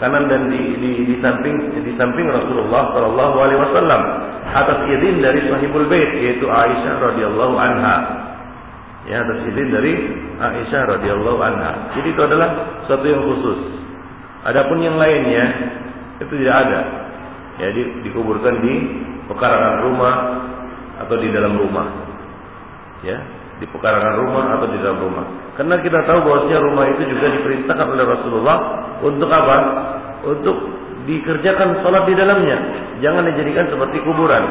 kanan dan di, di, di samping di samping Rasulullah Shallallahu alaihi wasallam atas izin dari sahibul bait yaitu Aisyah radhiyallahu anha. Ya, atas izin dari Aisyah radhiyallahu anha. Jadi itu adalah satu yang khusus. Adapun yang lainnya itu tidak ada. Ya, di, dikuburkan di pekarangan rumah atau di dalam rumah. Ya, di pekarangan rumah atau di dalam rumah. Karena kita tahu bahwasanya rumah itu juga diperintahkan oleh Rasulullah untuk apa? Untuk dikerjakan sholat di dalamnya. Jangan dijadikan seperti kuburan.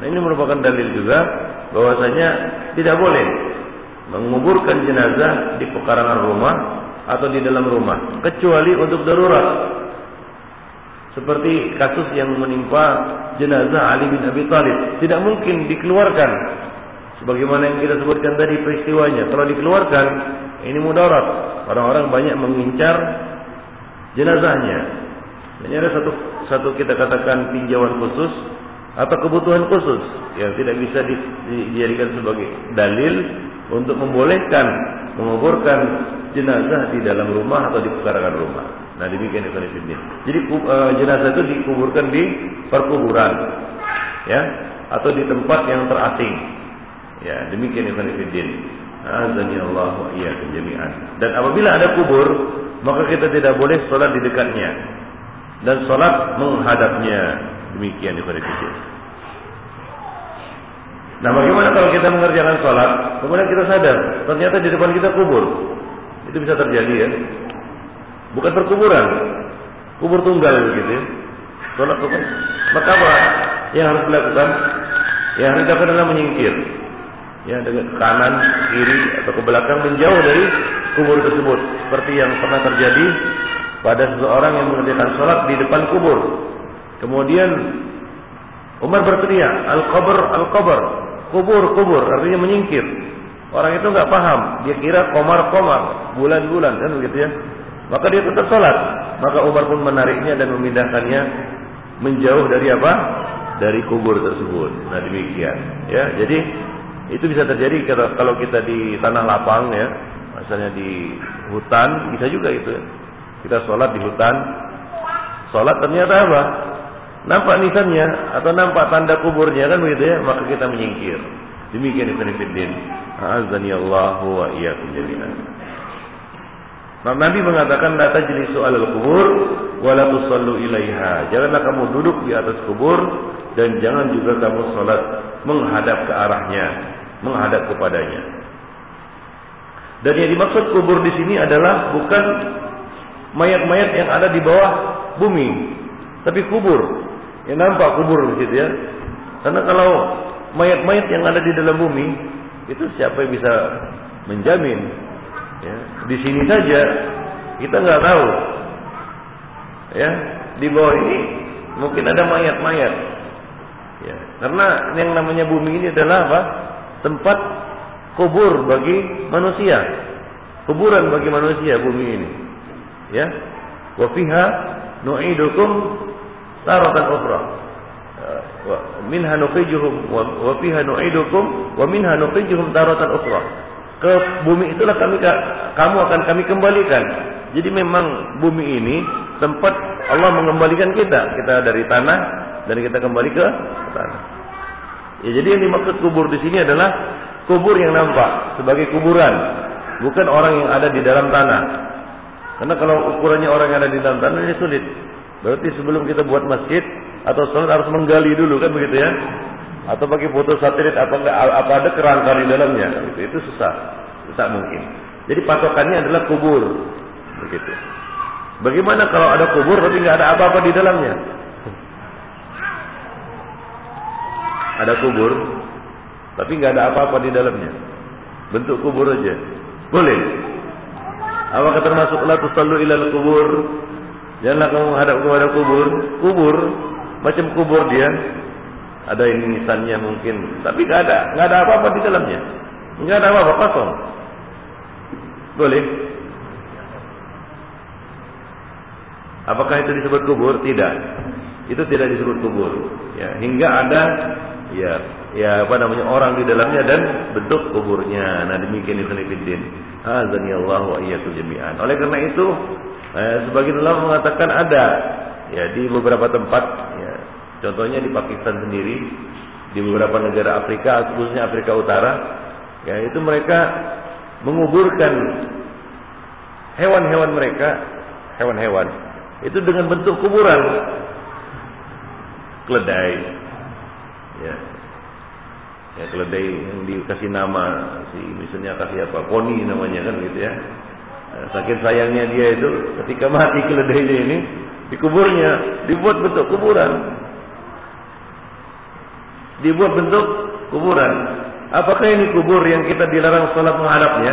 Nah ini merupakan dalil juga bahwasanya tidak boleh menguburkan jenazah di pekarangan rumah atau di dalam rumah kecuali untuk darurat seperti kasus yang menimpa jenazah Ali bin Abi Thalib tidak mungkin dikeluarkan sebagaimana yang kita sebutkan tadi peristiwanya kalau dikeluarkan ini mudarat orang-orang banyak mengincar jenazahnya ini ada satu satu kita katakan tinjauan khusus atau kebutuhan khusus yang tidak bisa dijadikan sebagai dalil untuk membolehkan menguburkan jenazah di dalam rumah atau di pekarangan rumah. Nah demikian itu Jadi uh, jenazah itu dikuburkan di perkuburan, ya, atau di tempat yang terasing. Ya demikian itu Azani Allah wa iyyakum jami'an. Dan apabila ada kubur, maka kita tidak boleh sholat di dekatnya dan sholat menghadapnya. Demikian itu Nah bagaimana kalau kita mengerjakan sholat, kemudian kita sadar, ternyata di depan kita kubur. Itu bisa terjadi ya. Bukan perkuburan, kubur tunggal gitu ya. Sholat bukan. Maka apa yang harus dilakukan? Yang harus dilakukan adalah menyingkir. Ya, dengan kanan, kiri, atau ke belakang menjauh dari kubur tersebut. Seperti yang pernah terjadi pada seseorang yang mengerjakan sholat di depan kubur. Kemudian Umar berteriak, Al-Qabr, Al-Qabr, kubur, kubur, artinya menyingkir. Orang itu nggak paham, dia kira komar-komar, bulan-bulan kan begitu ya. Maka dia tetap sholat. Maka Umar pun menariknya dan memindahkannya menjauh dari apa? Dari kubur tersebut. Nah demikian. Ya, jadi itu bisa terjadi kalau kita di tanah lapang ya, misalnya di hutan bisa juga itu. Ya. Kita sholat di hutan, sholat ternyata apa? nampak nisannya atau nampak tanda kuburnya kan begitu ya, maka kita menyingkir. Demikian Ibn Fiddin. Azani Allah wa iyyakum jami'an. Nah, Nabi mengatakan la tajlisu alal kubur wa la ilaiha. Janganlah kamu duduk di atas kubur dan jangan juga kamu salat menghadap ke arahnya, menghadap kepadanya. Dan yang dimaksud kubur di sini adalah bukan mayat-mayat yang ada di bawah bumi, tapi kubur Ya nampak kubur gitu ya. Karena kalau mayat-mayat yang ada di dalam bumi itu siapa yang bisa menjamin? Ya, di sini saja kita nggak tahu. Ya, di bawah ini mungkin ada mayat-mayat. Ya, karena yang namanya bumi ini adalah apa? Tempat kubur bagi manusia. Kuburan bagi manusia bumi ini. Ya. Wa fiha nu'idukum taratan ukhra. Minha nukhrijuhum wa fiha nu'idukum wa minha nukhrijuhum taratan ukhra. Ke bumi itulah kami kamu akan kami kembalikan. Jadi memang bumi ini tempat Allah mengembalikan kita. Kita dari tanah dan kita kembali ke tanah. Ya, jadi yang dimaksud kubur di sini adalah kubur yang nampak sebagai kuburan, bukan orang yang ada di dalam tanah. Karena kalau ukurannya orang yang ada di dalam tanah ini sulit. Berarti sebelum kita buat masjid atau sholat harus menggali dulu kan begitu ya? Atau pakai foto satelit apa apa ada kerangka di dalamnya? Itu, itu susah, susah mungkin. Jadi patokannya adalah kubur, begitu. Bagaimana kalau ada kubur tapi nggak ada apa-apa di dalamnya? Ada kubur, tapi nggak ada apa-apa di dalamnya. Bentuk kubur aja. Boleh. Apakah termasuk la tusallu ilal kubur? Janganlah kamu menghadap kepada kubur. Kubur macam kubur dia. Ada ini nisannya mungkin, tapi nggak ada, nggak ada apa-apa di dalamnya. Nggak ada apa-apa kosong. Boleh. Apakah itu disebut kubur? Tidak. Itu tidak disebut kubur. Ya, hingga ada ya ya apa namanya orang di dalamnya dan bentuk kuburnya. Nah demikian itu nifidin. Azani Allah wa iyyakum jami'an. Oleh karena itu eh, sebagian ulama mengatakan ada ya di beberapa tempat ya contohnya di Pakistan sendiri di beberapa negara Afrika khususnya Afrika Utara ya itu mereka menguburkan hewan-hewan mereka hewan-hewan itu dengan bentuk kuburan keledai ya. Ya keledai yang dikasih nama si misalnya kasih apa poni namanya kan gitu ya. Nah, saking sayangnya dia itu ketika mati keledainya ini dikuburnya dibuat bentuk kuburan. Dibuat bentuk kuburan. Apakah ini kubur yang kita dilarang sholat menghadapnya?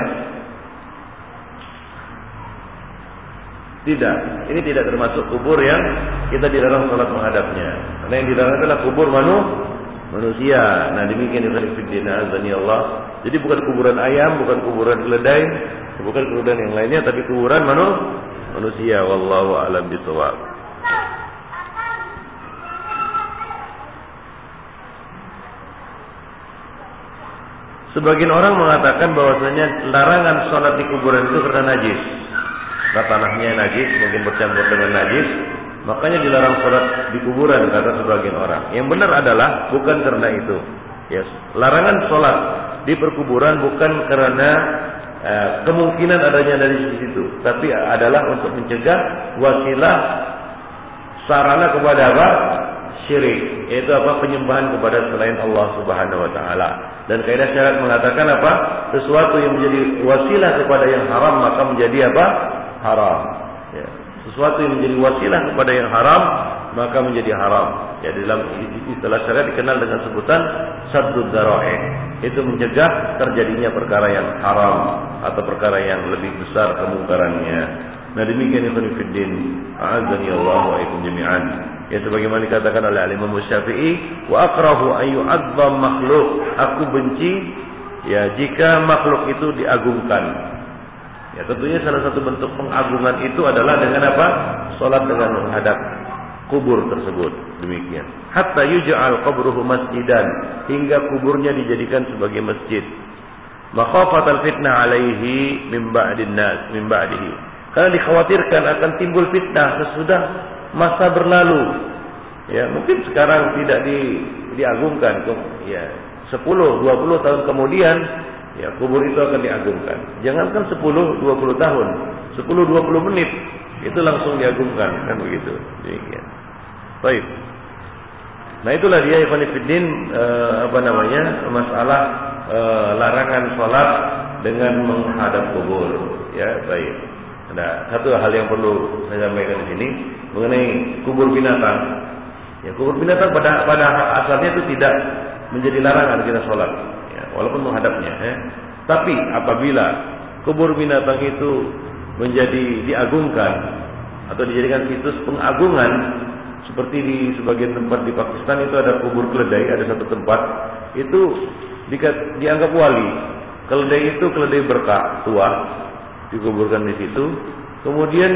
Tidak. Ini tidak termasuk kubur yang kita dilarang sholat menghadapnya. Karena yang dilarang adalah kubur manusia manusia. Nah demikian fillah azani Allah. Jadi bukan kuburan ayam, bukan kuburan keledai, bukan kuburan yang lainnya, tapi kuburan manu manusia. Wallahu a'lam bishawab. Sebagian orang mengatakan bahwasanya larangan sholat di kuburan itu karena najis. Karena tanahnya najis, mungkin bercampur dengan najis, Makanya dilarang sholat di kuburan kata sebagian orang. Yang benar adalah bukan karena itu. Yes. Larangan sholat di perkuburan bukan karena uh, kemungkinan adanya dari situ, tapi adalah untuk mencegah wasilah sarana kepada apa? Syirik, yaitu apa? Penyembahan kepada selain Allah Subhanahu wa taala. Dan kaidah syarat mengatakan apa? Sesuatu yang menjadi wasilah kepada yang haram maka menjadi apa? Haram. Sesuatu yang menjadi wasilah kepada yang haram maka menjadi haram. Ya dalam istilah syariat dikenal dengan sebutan saddud dzara'i. Itu mencegah terjadinya perkara yang haram atau perkara yang lebih besar kemungkarannya. Nah demikian ikhwan fillah. A'azzani Allah wa ikum jami'an. Ya sebagaimana dikatakan oleh Imam Syafi'i, wa akrahu yu'azzam makhluk. Aku benci ya jika makhluk itu diagungkan. Ya tentunya salah satu bentuk pengagungan itu adalah dengan apa? Salat dengan menghadap kubur tersebut. Demikian. Hatta yuj'al qabruhu masjidan hingga kuburnya dijadikan sebagai masjid. Makhafatal fitnah alaihi min ba'din nas min ba'dihi. Karena dikhawatirkan akan timbul fitnah sesudah masa berlalu. Ya, mungkin sekarang tidak di, diagungkan ya 10 20 tahun kemudian ya kubur itu akan diagungkan. Jangankan 10 20 tahun, 10 20 menit itu langsung diagungkan kan begitu. Demikian. Baik. Nah itulah dia Ibn Fiddin eh, apa namanya masalah eh, larangan sholat dengan menghadap kubur. Ya baik. Ada satu hal yang perlu saya sampaikan di sini mengenai kubur binatang. Ya kubur binatang pada pada asalnya itu tidak menjadi larangan kita sholat walaupun menghadapnya. Eh. Tapi apabila kubur binatang itu menjadi diagungkan atau dijadikan situs pengagungan seperti di sebagian tempat di Pakistan itu ada kubur keledai ada satu tempat itu dianggap wali Keledai itu keledai berkah tua dikuburkan di situ. Kemudian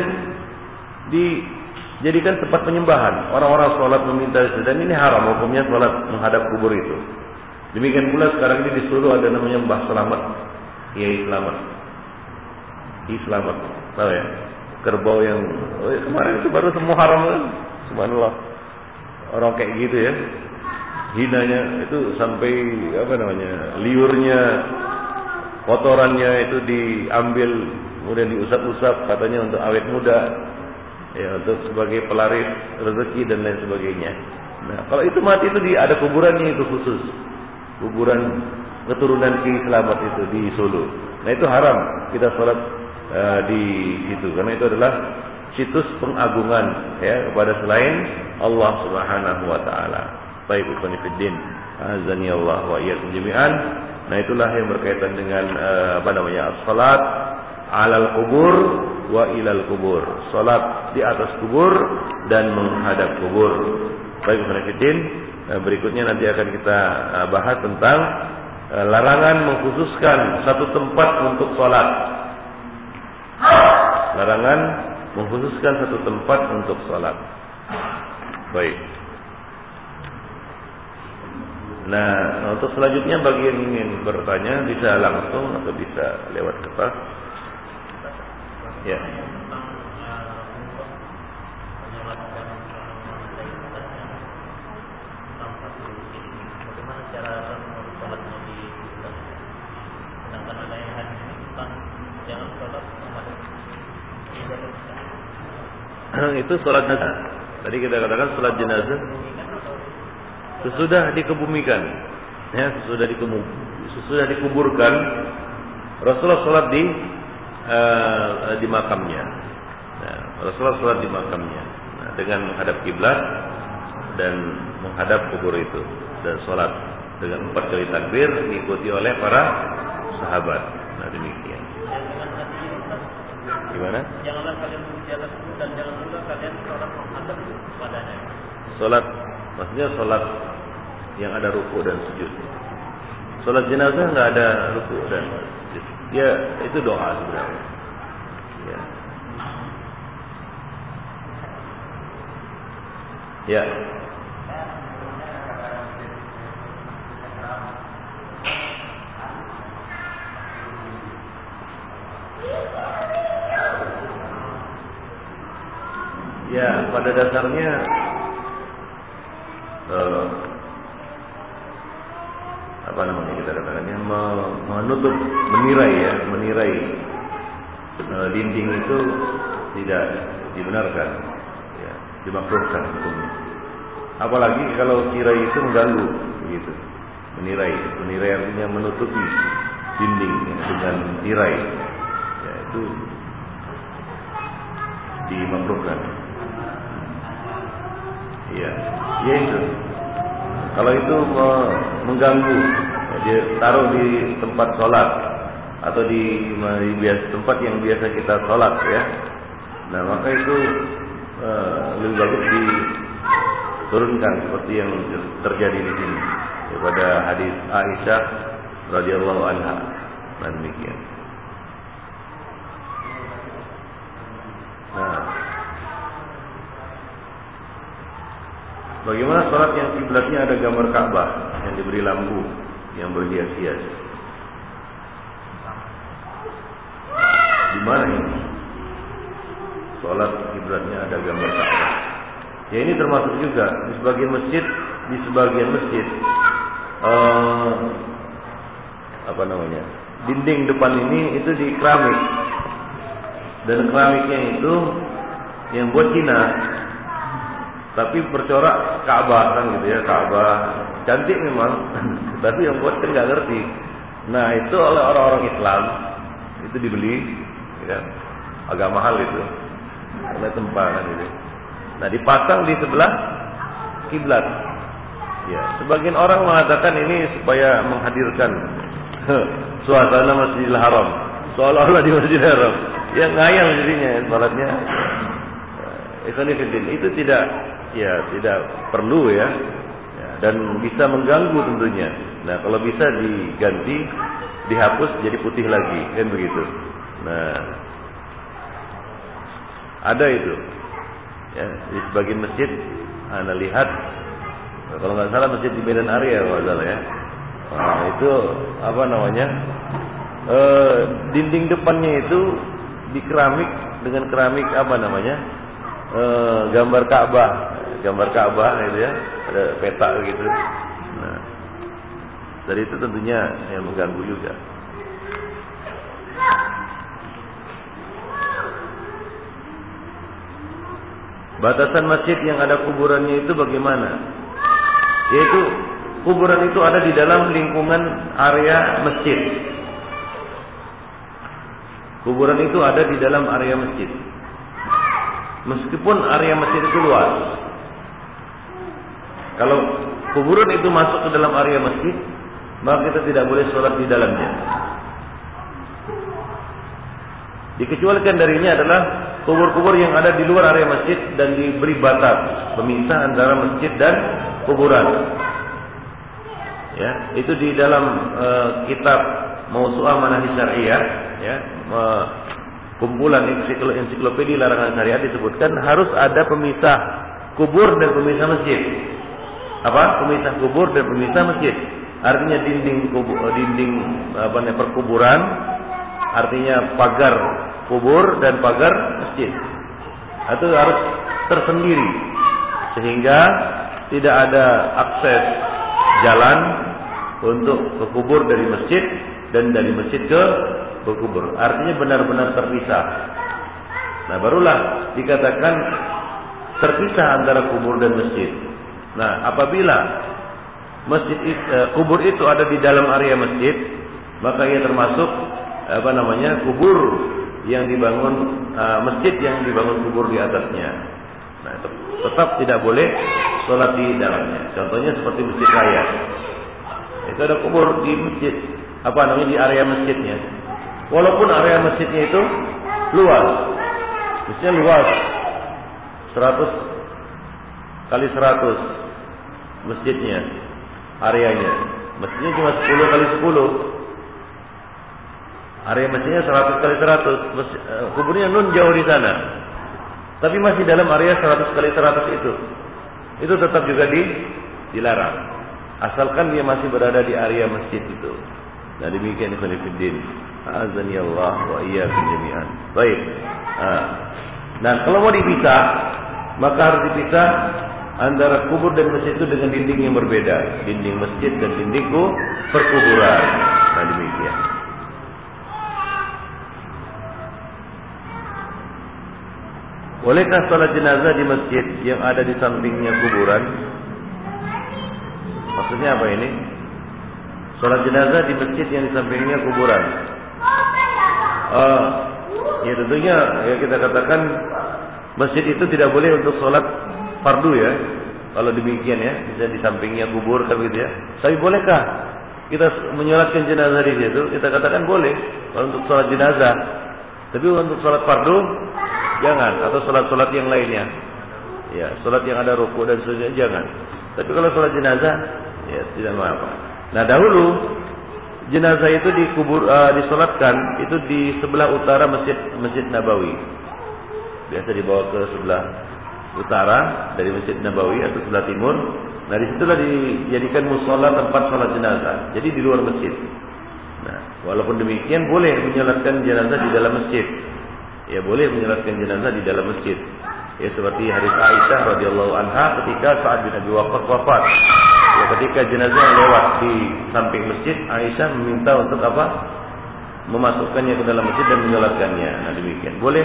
dijadikan tempat penyembahan. Orang-orang sholat meminta dan ini haram hukumnya sholat menghadap kubur itu. Demikian pula sekarang ini di Solo ada namanya Mbah Selamat, Kiai Selamat, Kiai Selamat, tahu ya? Kerbau yang oh ya, kemarin itu baru semua haram kan? Subhanallah. Orang kayak gitu ya, hinanya itu sampai apa namanya liurnya kotorannya itu diambil kemudian diusap-usap katanya untuk awet muda. Ya untuk sebagai pelaris rezeki dan lain sebagainya. Nah kalau itu mati itu di ada kuburannya itu khusus kuburan keturunan Ki Selamat itu di Solo nah itu haram kita sholat uh, di situ karena itu adalah situs pengagungan ya kepada selain Allah Subhanahu wa taala. Baik ikhwan fillah. Azani Allah wa iyyakum jami'an. Nah itulah yang berkaitan dengan uh, apa namanya salat alal kubur wa ilal kubur. Salat di atas kubur dan menghadap kubur. Baik Fiddin, uh, berikutnya nanti akan kita uh, bahas tentang uh, larangan mengkhususkan satu tempat untuk salat. Larangan mengkhususkan satu tempat untuk salat. Baik. Nah, untuk selanjutnya bagi yang ingin bertanya bisa langsung atau bisa lewat kertas. Ya. Itu sholat jenazah. Tadi kita katakan sholat jenazah sesudah dikebumikan. Ya sesudah dikubur sesudah dikuburkan Rasulullah sholat di uh, di makamnya. Nah, Rasulullah sholat di makamnya. Nah, dengan menghadap kiblat dan menghadap kubur itu dan sholat dengan empat kali takbir diikuti oleh para sahabat nah demikian gimana janganlah kalian di atas dan jangan juga kalian sholat menghadap kepadanya sholat Maksudnya sholat yang ada ruku dan sujud. Sholat jenazah nggak ada ruku dan sujud. Ya itu doa sebenarnya. Ya. Ya. Ya, pada dasarnya uh, apa namanya kita katakannya menutup menirai ya menirai uh, dinding itu tidak dibenarkan ya dimakruhkan hukumnya. Apalagi kalau tirai itu mengganggu begitu. Menirai menirai artinya menutupi dinding ya, dengan tirai. Ya itu dimakruhkan Iya, ya itu. Kalau itu mengganggu, ya, dia taruh di tempat sholat atau di, di tempat yang biasa kita sholat ya. Nah maka itu uh, lebih bagus diturunkan seperti yang terjadi di sini ya, pada hadis Aisyah radhiyallahu anha. Nah demikian. Nah. Bagaimana sholat yang kiblatnya ada gambar Ka'bah yang diberi lampu yang berhias-hias? Di mana ini? Sholat kiblatnya ada gambar Ka'bah. Ya ini termasuk juga di sebagian masjid, di sebagian masjid uh, apa namanya? Dinding depan ini itu di keramik dan keramiknya itu yang buat Cina tapi bercorak Ka'bah kan gitu ya Ka'bah. Cantik memang tapi yang buat kan nggak ngerti. Nah itu oleh orang-orang Islam itu dibeli ya agak mahal itu oleh tempat kan gitu. Nah dipasang di sebelah kiblat. Ya sebagian orang mengatakan ini supaya menghadirkan suasana Masjidil Haram. Seolah-olah di Masjidil Haram. Yang ngayal jadinya Ikhwanifidin itu tidak ya tidak perlu ya. ya dan bisa mengganggu tentunya. Nah kalau bisa diganti dihapus jadi putih lagi, kan begitu. Nah, ada itu. Ya, di sebagian masjid, anda lihat, kalau nggak salah masjid di Medan Area, kalau salah ya. Nah, itu apa namanya? E, dinding depannya itu di keramik dengan keramik apa namanya? E, gambar Ka'bah, gambar Ka'bah itu ya, ada peta gitu. Nah, dari itu tentunya yang mengganggu juga. Batasan masjid yang ada kuburannya itu bagaimana? Yaitu kuburan itu ada di dalam lingkungan area masjid. Kuburan itu ada di dalam area masjid. Meskipun area masjid itu luas. Kalau kuburan itu masuk ke dalam area masjid, maka kita tidak boleh sholat di dalamnya. Dikecualikan darinya adalah kubur-kubur yang ada di luar area masjid dan diberi batas pemisah antara masjid dan kuburan. Ya, itu di dalam uh, kitab Mausu'ah Manahij Syariah, ya, uh, kumpulan ensiklopedia larangan syariat disebutkan harus ada pemisah kubur dan pemisah masjid. Apa? Pemisah kubur dan pemisah masjid. Artinya dinding kubur, dinding apa namanya perkuburan, artinya pagar kubur dan pagar masjid. Itu harus tersendiri sehingga tidak ada akses jalan untuk ke kubur dari masjid dan dari masjid ke kubur. Artinya benar-benar terpisah. Nah, barulah dikatakan terpisah antara kubur dan masjid. Nah, apabila masjid eh, kubur itu ada di dalam area masjid, maka ia termasuk apa namanya kubur yang dibangun uh, masjid yang dibangun kubur di atasnya. Nah, tetap tidak boleh sholat di dalamnya. Contohnya seperti masjid raya. Itu ada kubur di masjid, apa namanya di area masjidnya. Walaupun area masjidnya itu luas, masjidnya luas, 100 kali 100 masjidnya, areanya. Masjidnya cuma 10 kali 10 Area masjidnya 100 kali 100, eh, kuburnya nun jauh di sana. Tapi masih dalam area 100 kali 100 itu. Itu tetap juga di dilarang. Asalkan dia masih berada di area masjid itu. Nah demikian ikhwan fillah. Azani Allah wa iyyakum jami'an. Baik. Nah, kalau mau dipisah, maka harus dipisah antara kubur dan masjid itu dengan dinding yang berbeda. Dinding masjid dan dinding perkuburan. Nah demikian. Bolehkah sholat jenazah di masjid yang ada di sampingnya kuburan? Maksudnya apa ini? Sholat jenazah di masjid yang di sampingnya kuburan. Uh, ya tentunya ya kita katakan masjid itu tidak boleh untuk sholat fardu ya. Kalau demikian ya, bisa di sampingnya kubur kan gitu ya. Tapi bolehkah kita menyolatkan jenazah di situ? Kita katakan boleh kalau untuk sholat jenazah. Tapi untuk sholat fardu Jangan atau sholat-sholat yang lainnya. Ya, sholat yang ada ruku dan sebagainya jangan. Tapi kalau sholat jenazah, ya tidak apa. Nah dahulu jenazah itu dikubur, uh, disolatkan itu di sebelah utara masjid Masjid Nabawi. Biasa dibawa ke sebelah utara dari Masjid Nabawi atau sebelah timur. Nah di situlah dijadikan musola tempat sholat jenazah. Jadi di luar masjid. Nah, walaupun demikian boleh menyolatkan jenazah di dalam masjid ya boleh menyolatkan jenazah di dalam masjid. Ya seperti hadis Aisyah radhiyallahu anha ketika Sa'ad bin Abi Waqqas wafat. Ya ketika jenazah lewat di samping masjid, Aisyah meminta untuk apa? Memasukkannya ke dalam masjid dan menyolatkannya. Nah demikian. Boleh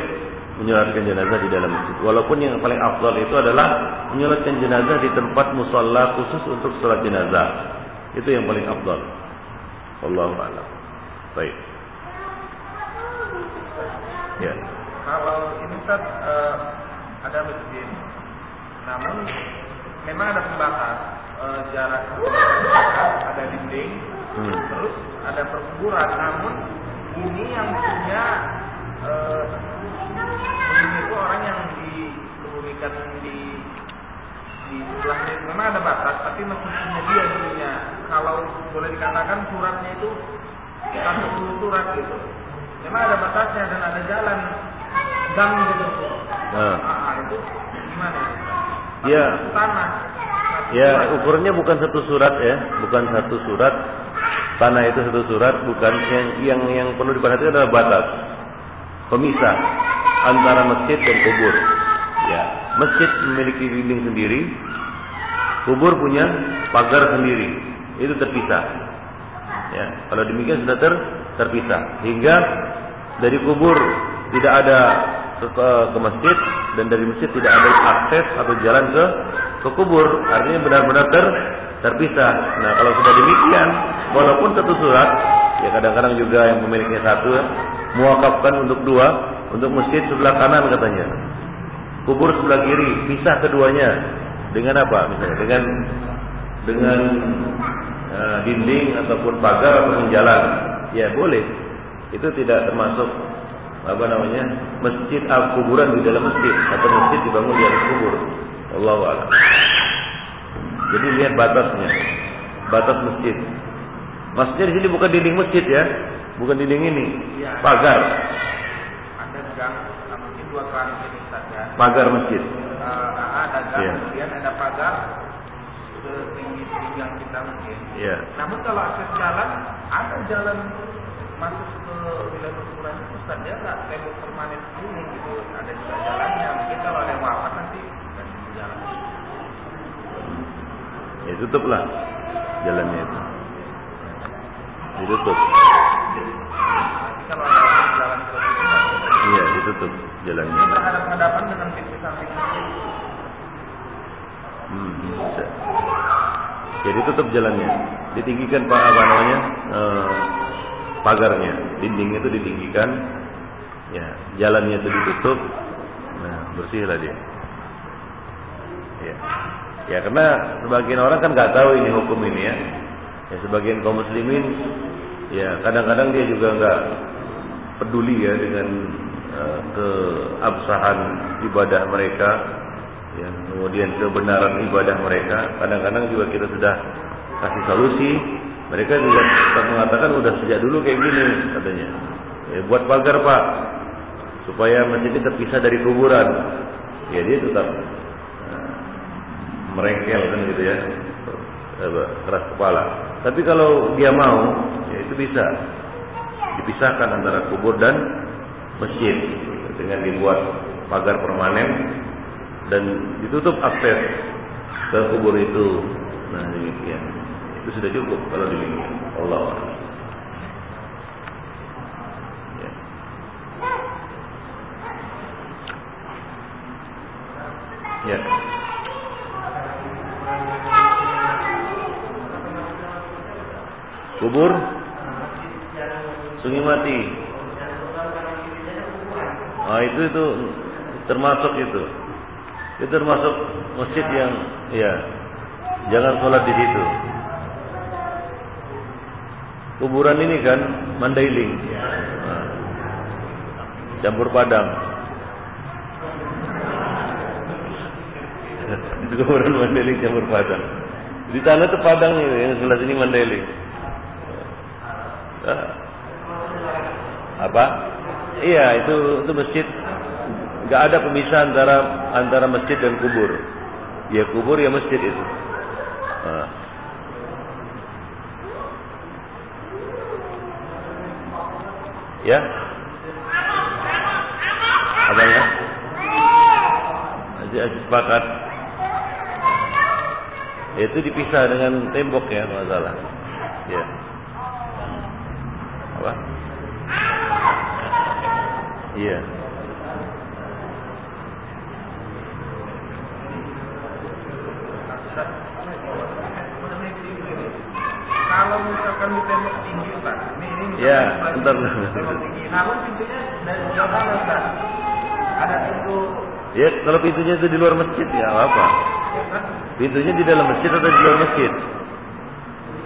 menyolatkan jenazah di dalam masjid. Walaupun yang paling afdal itu adalah menyolatkan jenazah di tempat musalla khusus untuk sholat jenazah. Itu yang paling afdal. Allahu a'lam. Baik. Ya. Kalau ini kan uh, ada masjid, namun memang ada pembatas uh, jarak ada dinding, hmm. terus ada perkuburan, namun ini yang punya uh, ini itu orang yang dikebumikan di di ini memang ada batas, tapi masih punya dia dulunya. Kalau boleh dikatakan suratnya itu satu surat gitu. Memang ada batasnya dan ada jalan gang gitu. Nah. Ah, itu gimana? Ya. Tanah. Ya, ukurannya bukan satu surat ya, bukan satu surat. Tanah itu satu surat, bukan yang yang yang perlu diperhatikan adalah batas pemisah antara masjid dan kubur. Ya, masjid memiliki dinding sendiri, kubur punya pagar sendiri. Itu terpisah. Ya, kalau demikian sudah ter, terpisah. Hingga dari kubur tidak ada ke, ke masjid dan dari masjid tidak ada akses atau jalan ke ke kubur. Artinya benar-benar ter, terpisah. Nah, kalau sudah demikian, walaupun satu surat, ya kadang-kadang juga yang memiliki satu muakafkan untuk dua, untuk masjid sebelah kanan katanya. Kubur sebelah kiri, pisah keduanya. Dengan apa misalnya? Dengan dengan uh, dinding ataupun pagar ataupun jalan. Ya, boleh. Itu tidak termasuk apa namanya? masjid al kuburan di dalam masjid atau masjid dibangun di atas kubur. Allah a'lam. Jadi lihat batasnya. Batas masjid. Masjid di sini bukan dinding masjid ya. Bukan dinding ini. Pagar. Ada gang, mungkin dua ini. Pagar masjid. Uh, ada gang, Iya. kemudian ada pagar setinggi pinggang kita mungkin. Ya. Namun kalau akses jalan, ada jalan masuk ke wilayah perkuburan itu Ustaz dia nggak tembok permanen ini gitu. Ada juga jalannya. Mungkin kalau ada yang wafat nanti jalan. Ya tutuplah jalannya itu. Ditutup. Kalau ada jalan ditutup jalannya. ini berhadapan-hadapan dengan pintu samping. Hmm, bisa. Jadi tutup jalannya. Ditinggikan pak apa namanya eh, pagarnya, dindingnya itu ditinggikan. Ya, jalannya itu ditutup. Nah, bersihlah dia. Ya. Ya karena sebagian orang kan nggak tahu ini hukum ini ya. Ya sebagian kaum muslimin ya kadang-kadang dia juga nggak peduli ya dengan keabsahan ibadah mereka ya kemudian kebenaran ibadah mereka. Kadang-kadang juga kita sudah kasih solusi. Mereka juga mengatakan udah sejak dulu kayak gini katanya. Ya, buat pagar pak supaya masjid terpisah dari kuburan. Ya dia tetap eh, merengkel kan gitu ya eh, keras kepala. Tapi kalau dia mau ya itu bisa. Dipisahkan antara kubur dan masjid dengan dibuat pagar permanen dan ditutup akses ke kubur itu. Nah demikian. Itu sudah cukup kalau demikian. Allah. Ya. Ya. Kubur Sungai Mati. Ah itu itu termasuk itu. Itu termasuk masjid yang ya jangan sholat di situ. Kuburan ini kan Mandailing. Nah, campur padang. itu kuburan Mandailing campur padang. Di sana itu padang ini, yang sebelah sini Mandailing. Ah. Apa? Iya, itu itu masjid nggak ada pemisah antara antara masjid dan kubur. Ya kubur ya masjid itu. Nah. Ya? Apa ya? Aja sepakat. Itu dipisah dengan tembok ya masalah. Ya. Apa? Iya. Kalau misalkan di tembok tinggi Ustaz, ini ini Ya, di bentar. tembok tinggi. Namun pintunya dari mana Ustaz? Ada pintu Ya, kalau pintunya itu di luar masjid ya apa? Ustaz? Pintunya di dalam masjid atau di luar masjid?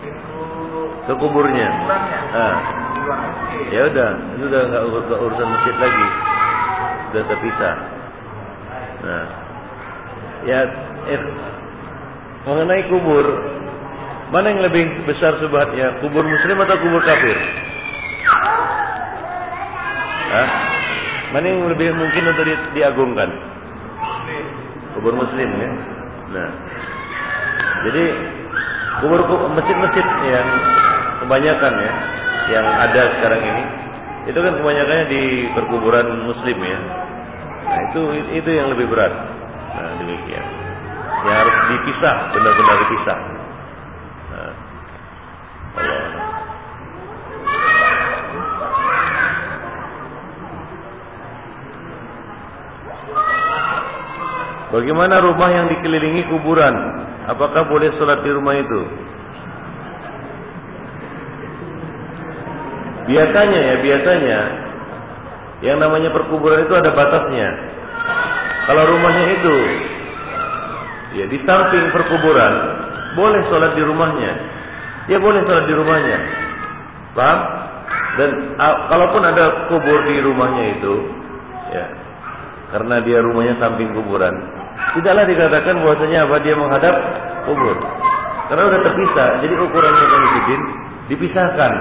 Pintu Ke kuburnya. Ah, di luar masjid. Ya udah, itu udah nggak ur- nggak urusan masjid lagi. Sudah terpisah. Nah, ya, eh, mengenai kubur, mana yang lebih besar subhatnya? Kubur muslim atau kubur kafir? Hah? Mana yang lebih mungkin untuk di, diagungkan? Kubur muslim ya. Nah. Jadi kubur masjid-masjid yang kebanyakan ya yang ada sekarang ini itu kan kebanyakannya di perkuburan muslim ya. Nah, itu itu yang lebih berat. Nah, demikian. Yang harus dipisah, benar-benar dipisah. Nah. Bagaimana rumah yang dikelilingi kuburan? Apakah boleh sholat di rumah itu? Biasanya ya, biasanya yang namanya perkuburan itu ada batasnya. Kalau rumahnya itu ya di samping perkuburan, boleh sholat di rumahnya. Ya boleh sholat di rumahnya. Paham? Dan kalaupun ada kubur di rumahnya itu, ya karena dia rumahnya samping kuburan, tidaklah dikatakan bahwasanya apa dia menghadap kubur. Karena udah terpisah, jadi ukurannya kan dipisahkan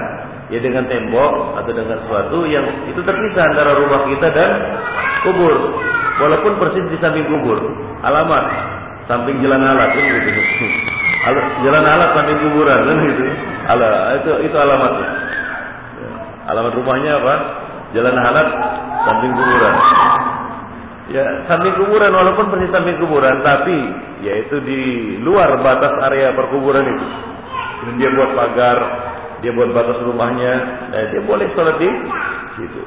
ya dengan tembok atau dengan sesuatu yang itu terpisah antara rumah kita dan kubur. Walaupun persis di samping kubur, alamat samping jalan alat kan gitu. Jalan alat samping kuburan kan gitu. Ala, itu itu alamatnya. Ya. Alamat rumahnya apa? Jalan alat samping kuburan. Ya, samping kuburan walaupun persis samping kuburan, tapi yaitu di luar batas area perkuburan itu. Dia buat pagar, dia buat batas rumahnya, nah dia boleh sholat di situ.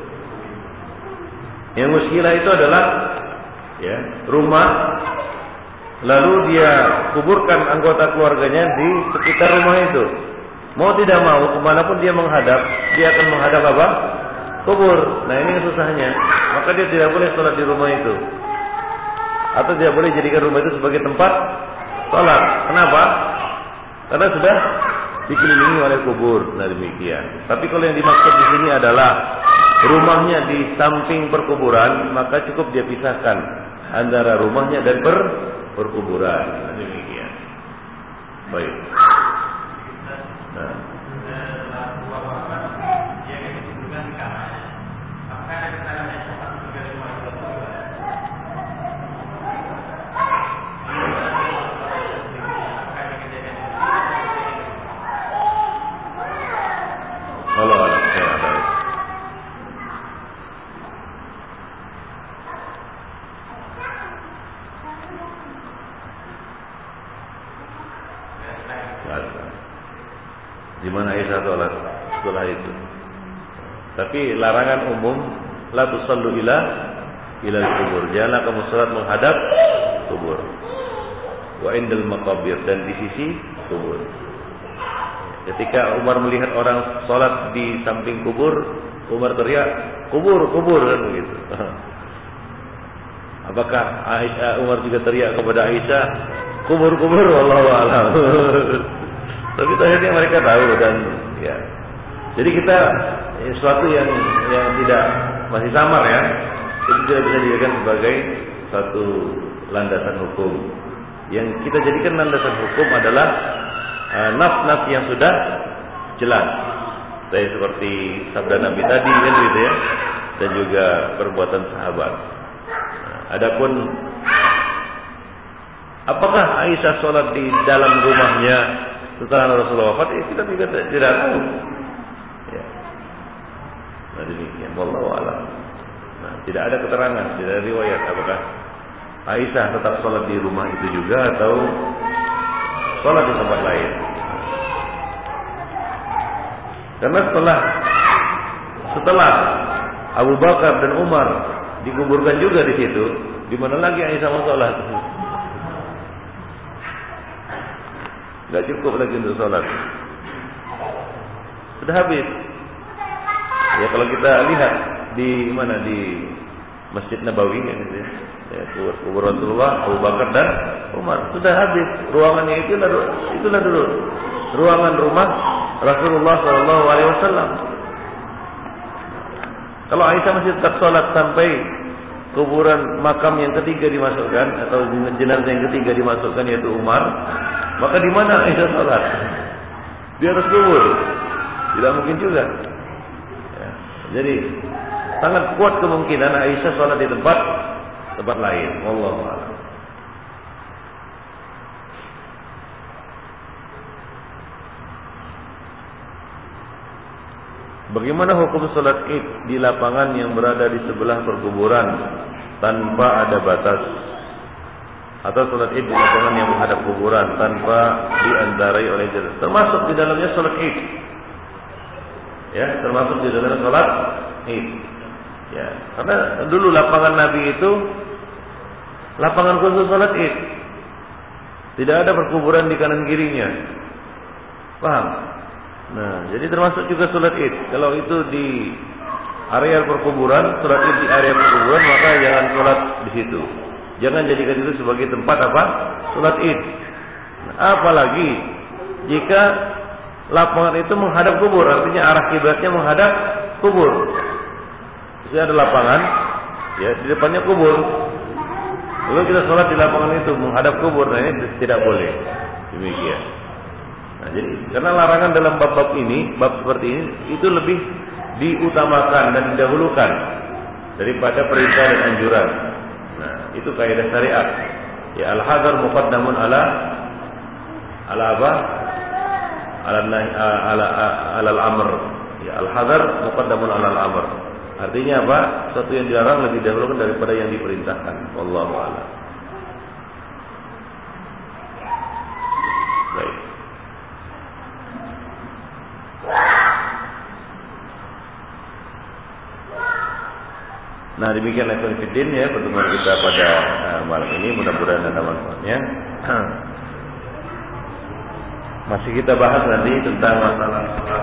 Yang muskilah itu adalah ya rumah, lalu dia kuburkan anggota keluarganya di sekitar rumah itu. Mau tidak mau, ke mana pun dia menghadap, dia akan menghadap apa? Kubur. Nah ini susahnya. Maka dia tidak boleh sholat di rumah itu. Atau tidak boleh jadikan rumah itu sebagai tempat sholat. Kenapa? Karena sudah dikelilingi oleh kubur. Nah demikian. Tapi kalau yang dimaksud di sini adalah rumahnya di samping perkuburan, maka cukup dia pisahkan antara rumahnya dan per perkuburan. Nah, demikian. Baik. Nah. di mana Aisyah sholat setelah itu. Tapi larangan umum la tusallu ila ila kubur. Janganlah kamu salat menghadap kubur. Wa indal maqabir dan di sisi kubur. Ketika Umar melihat orang sholat di samping kubur, Umar teriak, kubur, kubur kan begitu. Apakah Umar juga teriak kepada Aisyah, kubur, kubur, wallahu a'lam. Tapi akhirnya mereka tahu dan ya. Jadi kita sesuatu yang yang tidak masih samar ya, itu tidak bisa dijadikan sebagai satu landasan hukum. Yang kita jadikan landasan hukum adalah uh, nas-nas yang sudah jelas. Saya seperti sabda Nabi tadi kan gitu ya, dan juga perbuatan sahabat. Nah, adapun apakah Aisyah sholat di dalam rumahnya setelah Rasulullah wafat ya kita juga tidak tahu. Nah demikian, wallahu a'lam. Nah, tidak ada keterangan, tidak ada riwayat apakah Aisyah tetap sholat di rumah itu juga atau sholat di tempat lain. Karena setelah setelah Abu Bakar dan Umar dikuburkan juga di situ, di mana lagi Aisyah mau sholat? Tidak cukup lagi untuk sholat. Sudah habis. Ya kalau kita lihat di mana di Masjid Nabawi gitu ya. ya kubur, kubur Rasulullah, Abu Bakar dan Umar sudah habis. Ruangannya itu itulah dulu ruangan rumah Rasulullah Shallallahu Alaihi Wasallam. Kalau Aisyah masih tetap sholat sampai kuburan makam yang ketiga dimasukkan atau jenazah yang ketiga dimasukkan yaitu Umar, maka di mana Aisyah sholat? Di atas kubur. Tidak mungkin juga. Jadi sangat kuat kemungkinan Aisyah sholat di tempat tempat lain. A'lam. Bagaimana hukum sholat id di lapangan yang berada di sebelah perkuburan tanpa ada batas? Atau sholat id di lapangan yang menghadap kuburan tanpa diantarai oleh jalan? Termasuk di dalamnya sholat id. Ya, termasuk di dalamnya sholat id. Ya, karena dulu lapangan Nabi itu lapangan khusus sholat id. Tidak ada perkuburan di kanan kirinya. Paham? Nah, jadi termasuk juga sholat id. Kalau itu di area perkuburan, sholat id di area perkuburan, maka jangan sholat di situ. Jangan jadikan itu sebagai tempat apa? Sholat id. Nah, apalagi jika lapangan itu menghadap kubur, artinya arah kiblatnya menghadap kubur. Jadi ada lapangan, ya di depannya kubur. Lalu kita sholat di lapangan itu menghadap kubur, nah ini tidak boleh. Demikian. Nah, jadi karena larangan dalam bab-bab ini, bab seperti ini itu lebih diutamakan dan didahulukan daripada perintah dan anjuran. Nah, itu kaidah syariat. Ya al-hadar muqaddamun ala ala apa? Ala ala ala al-amr. Ya al-hadar muqaddamun ala al-amr. Artinya apa? Sesuatu yang dilarang lebih dahulukan daripada yang diperintahkan. Wallahu a'lam. Nah demikian level fitin ya pertemuan kita pada uh, malam ini mudah-mudahan ada manfaatnya. Masih kita bahas nanti tentang masalah-masalah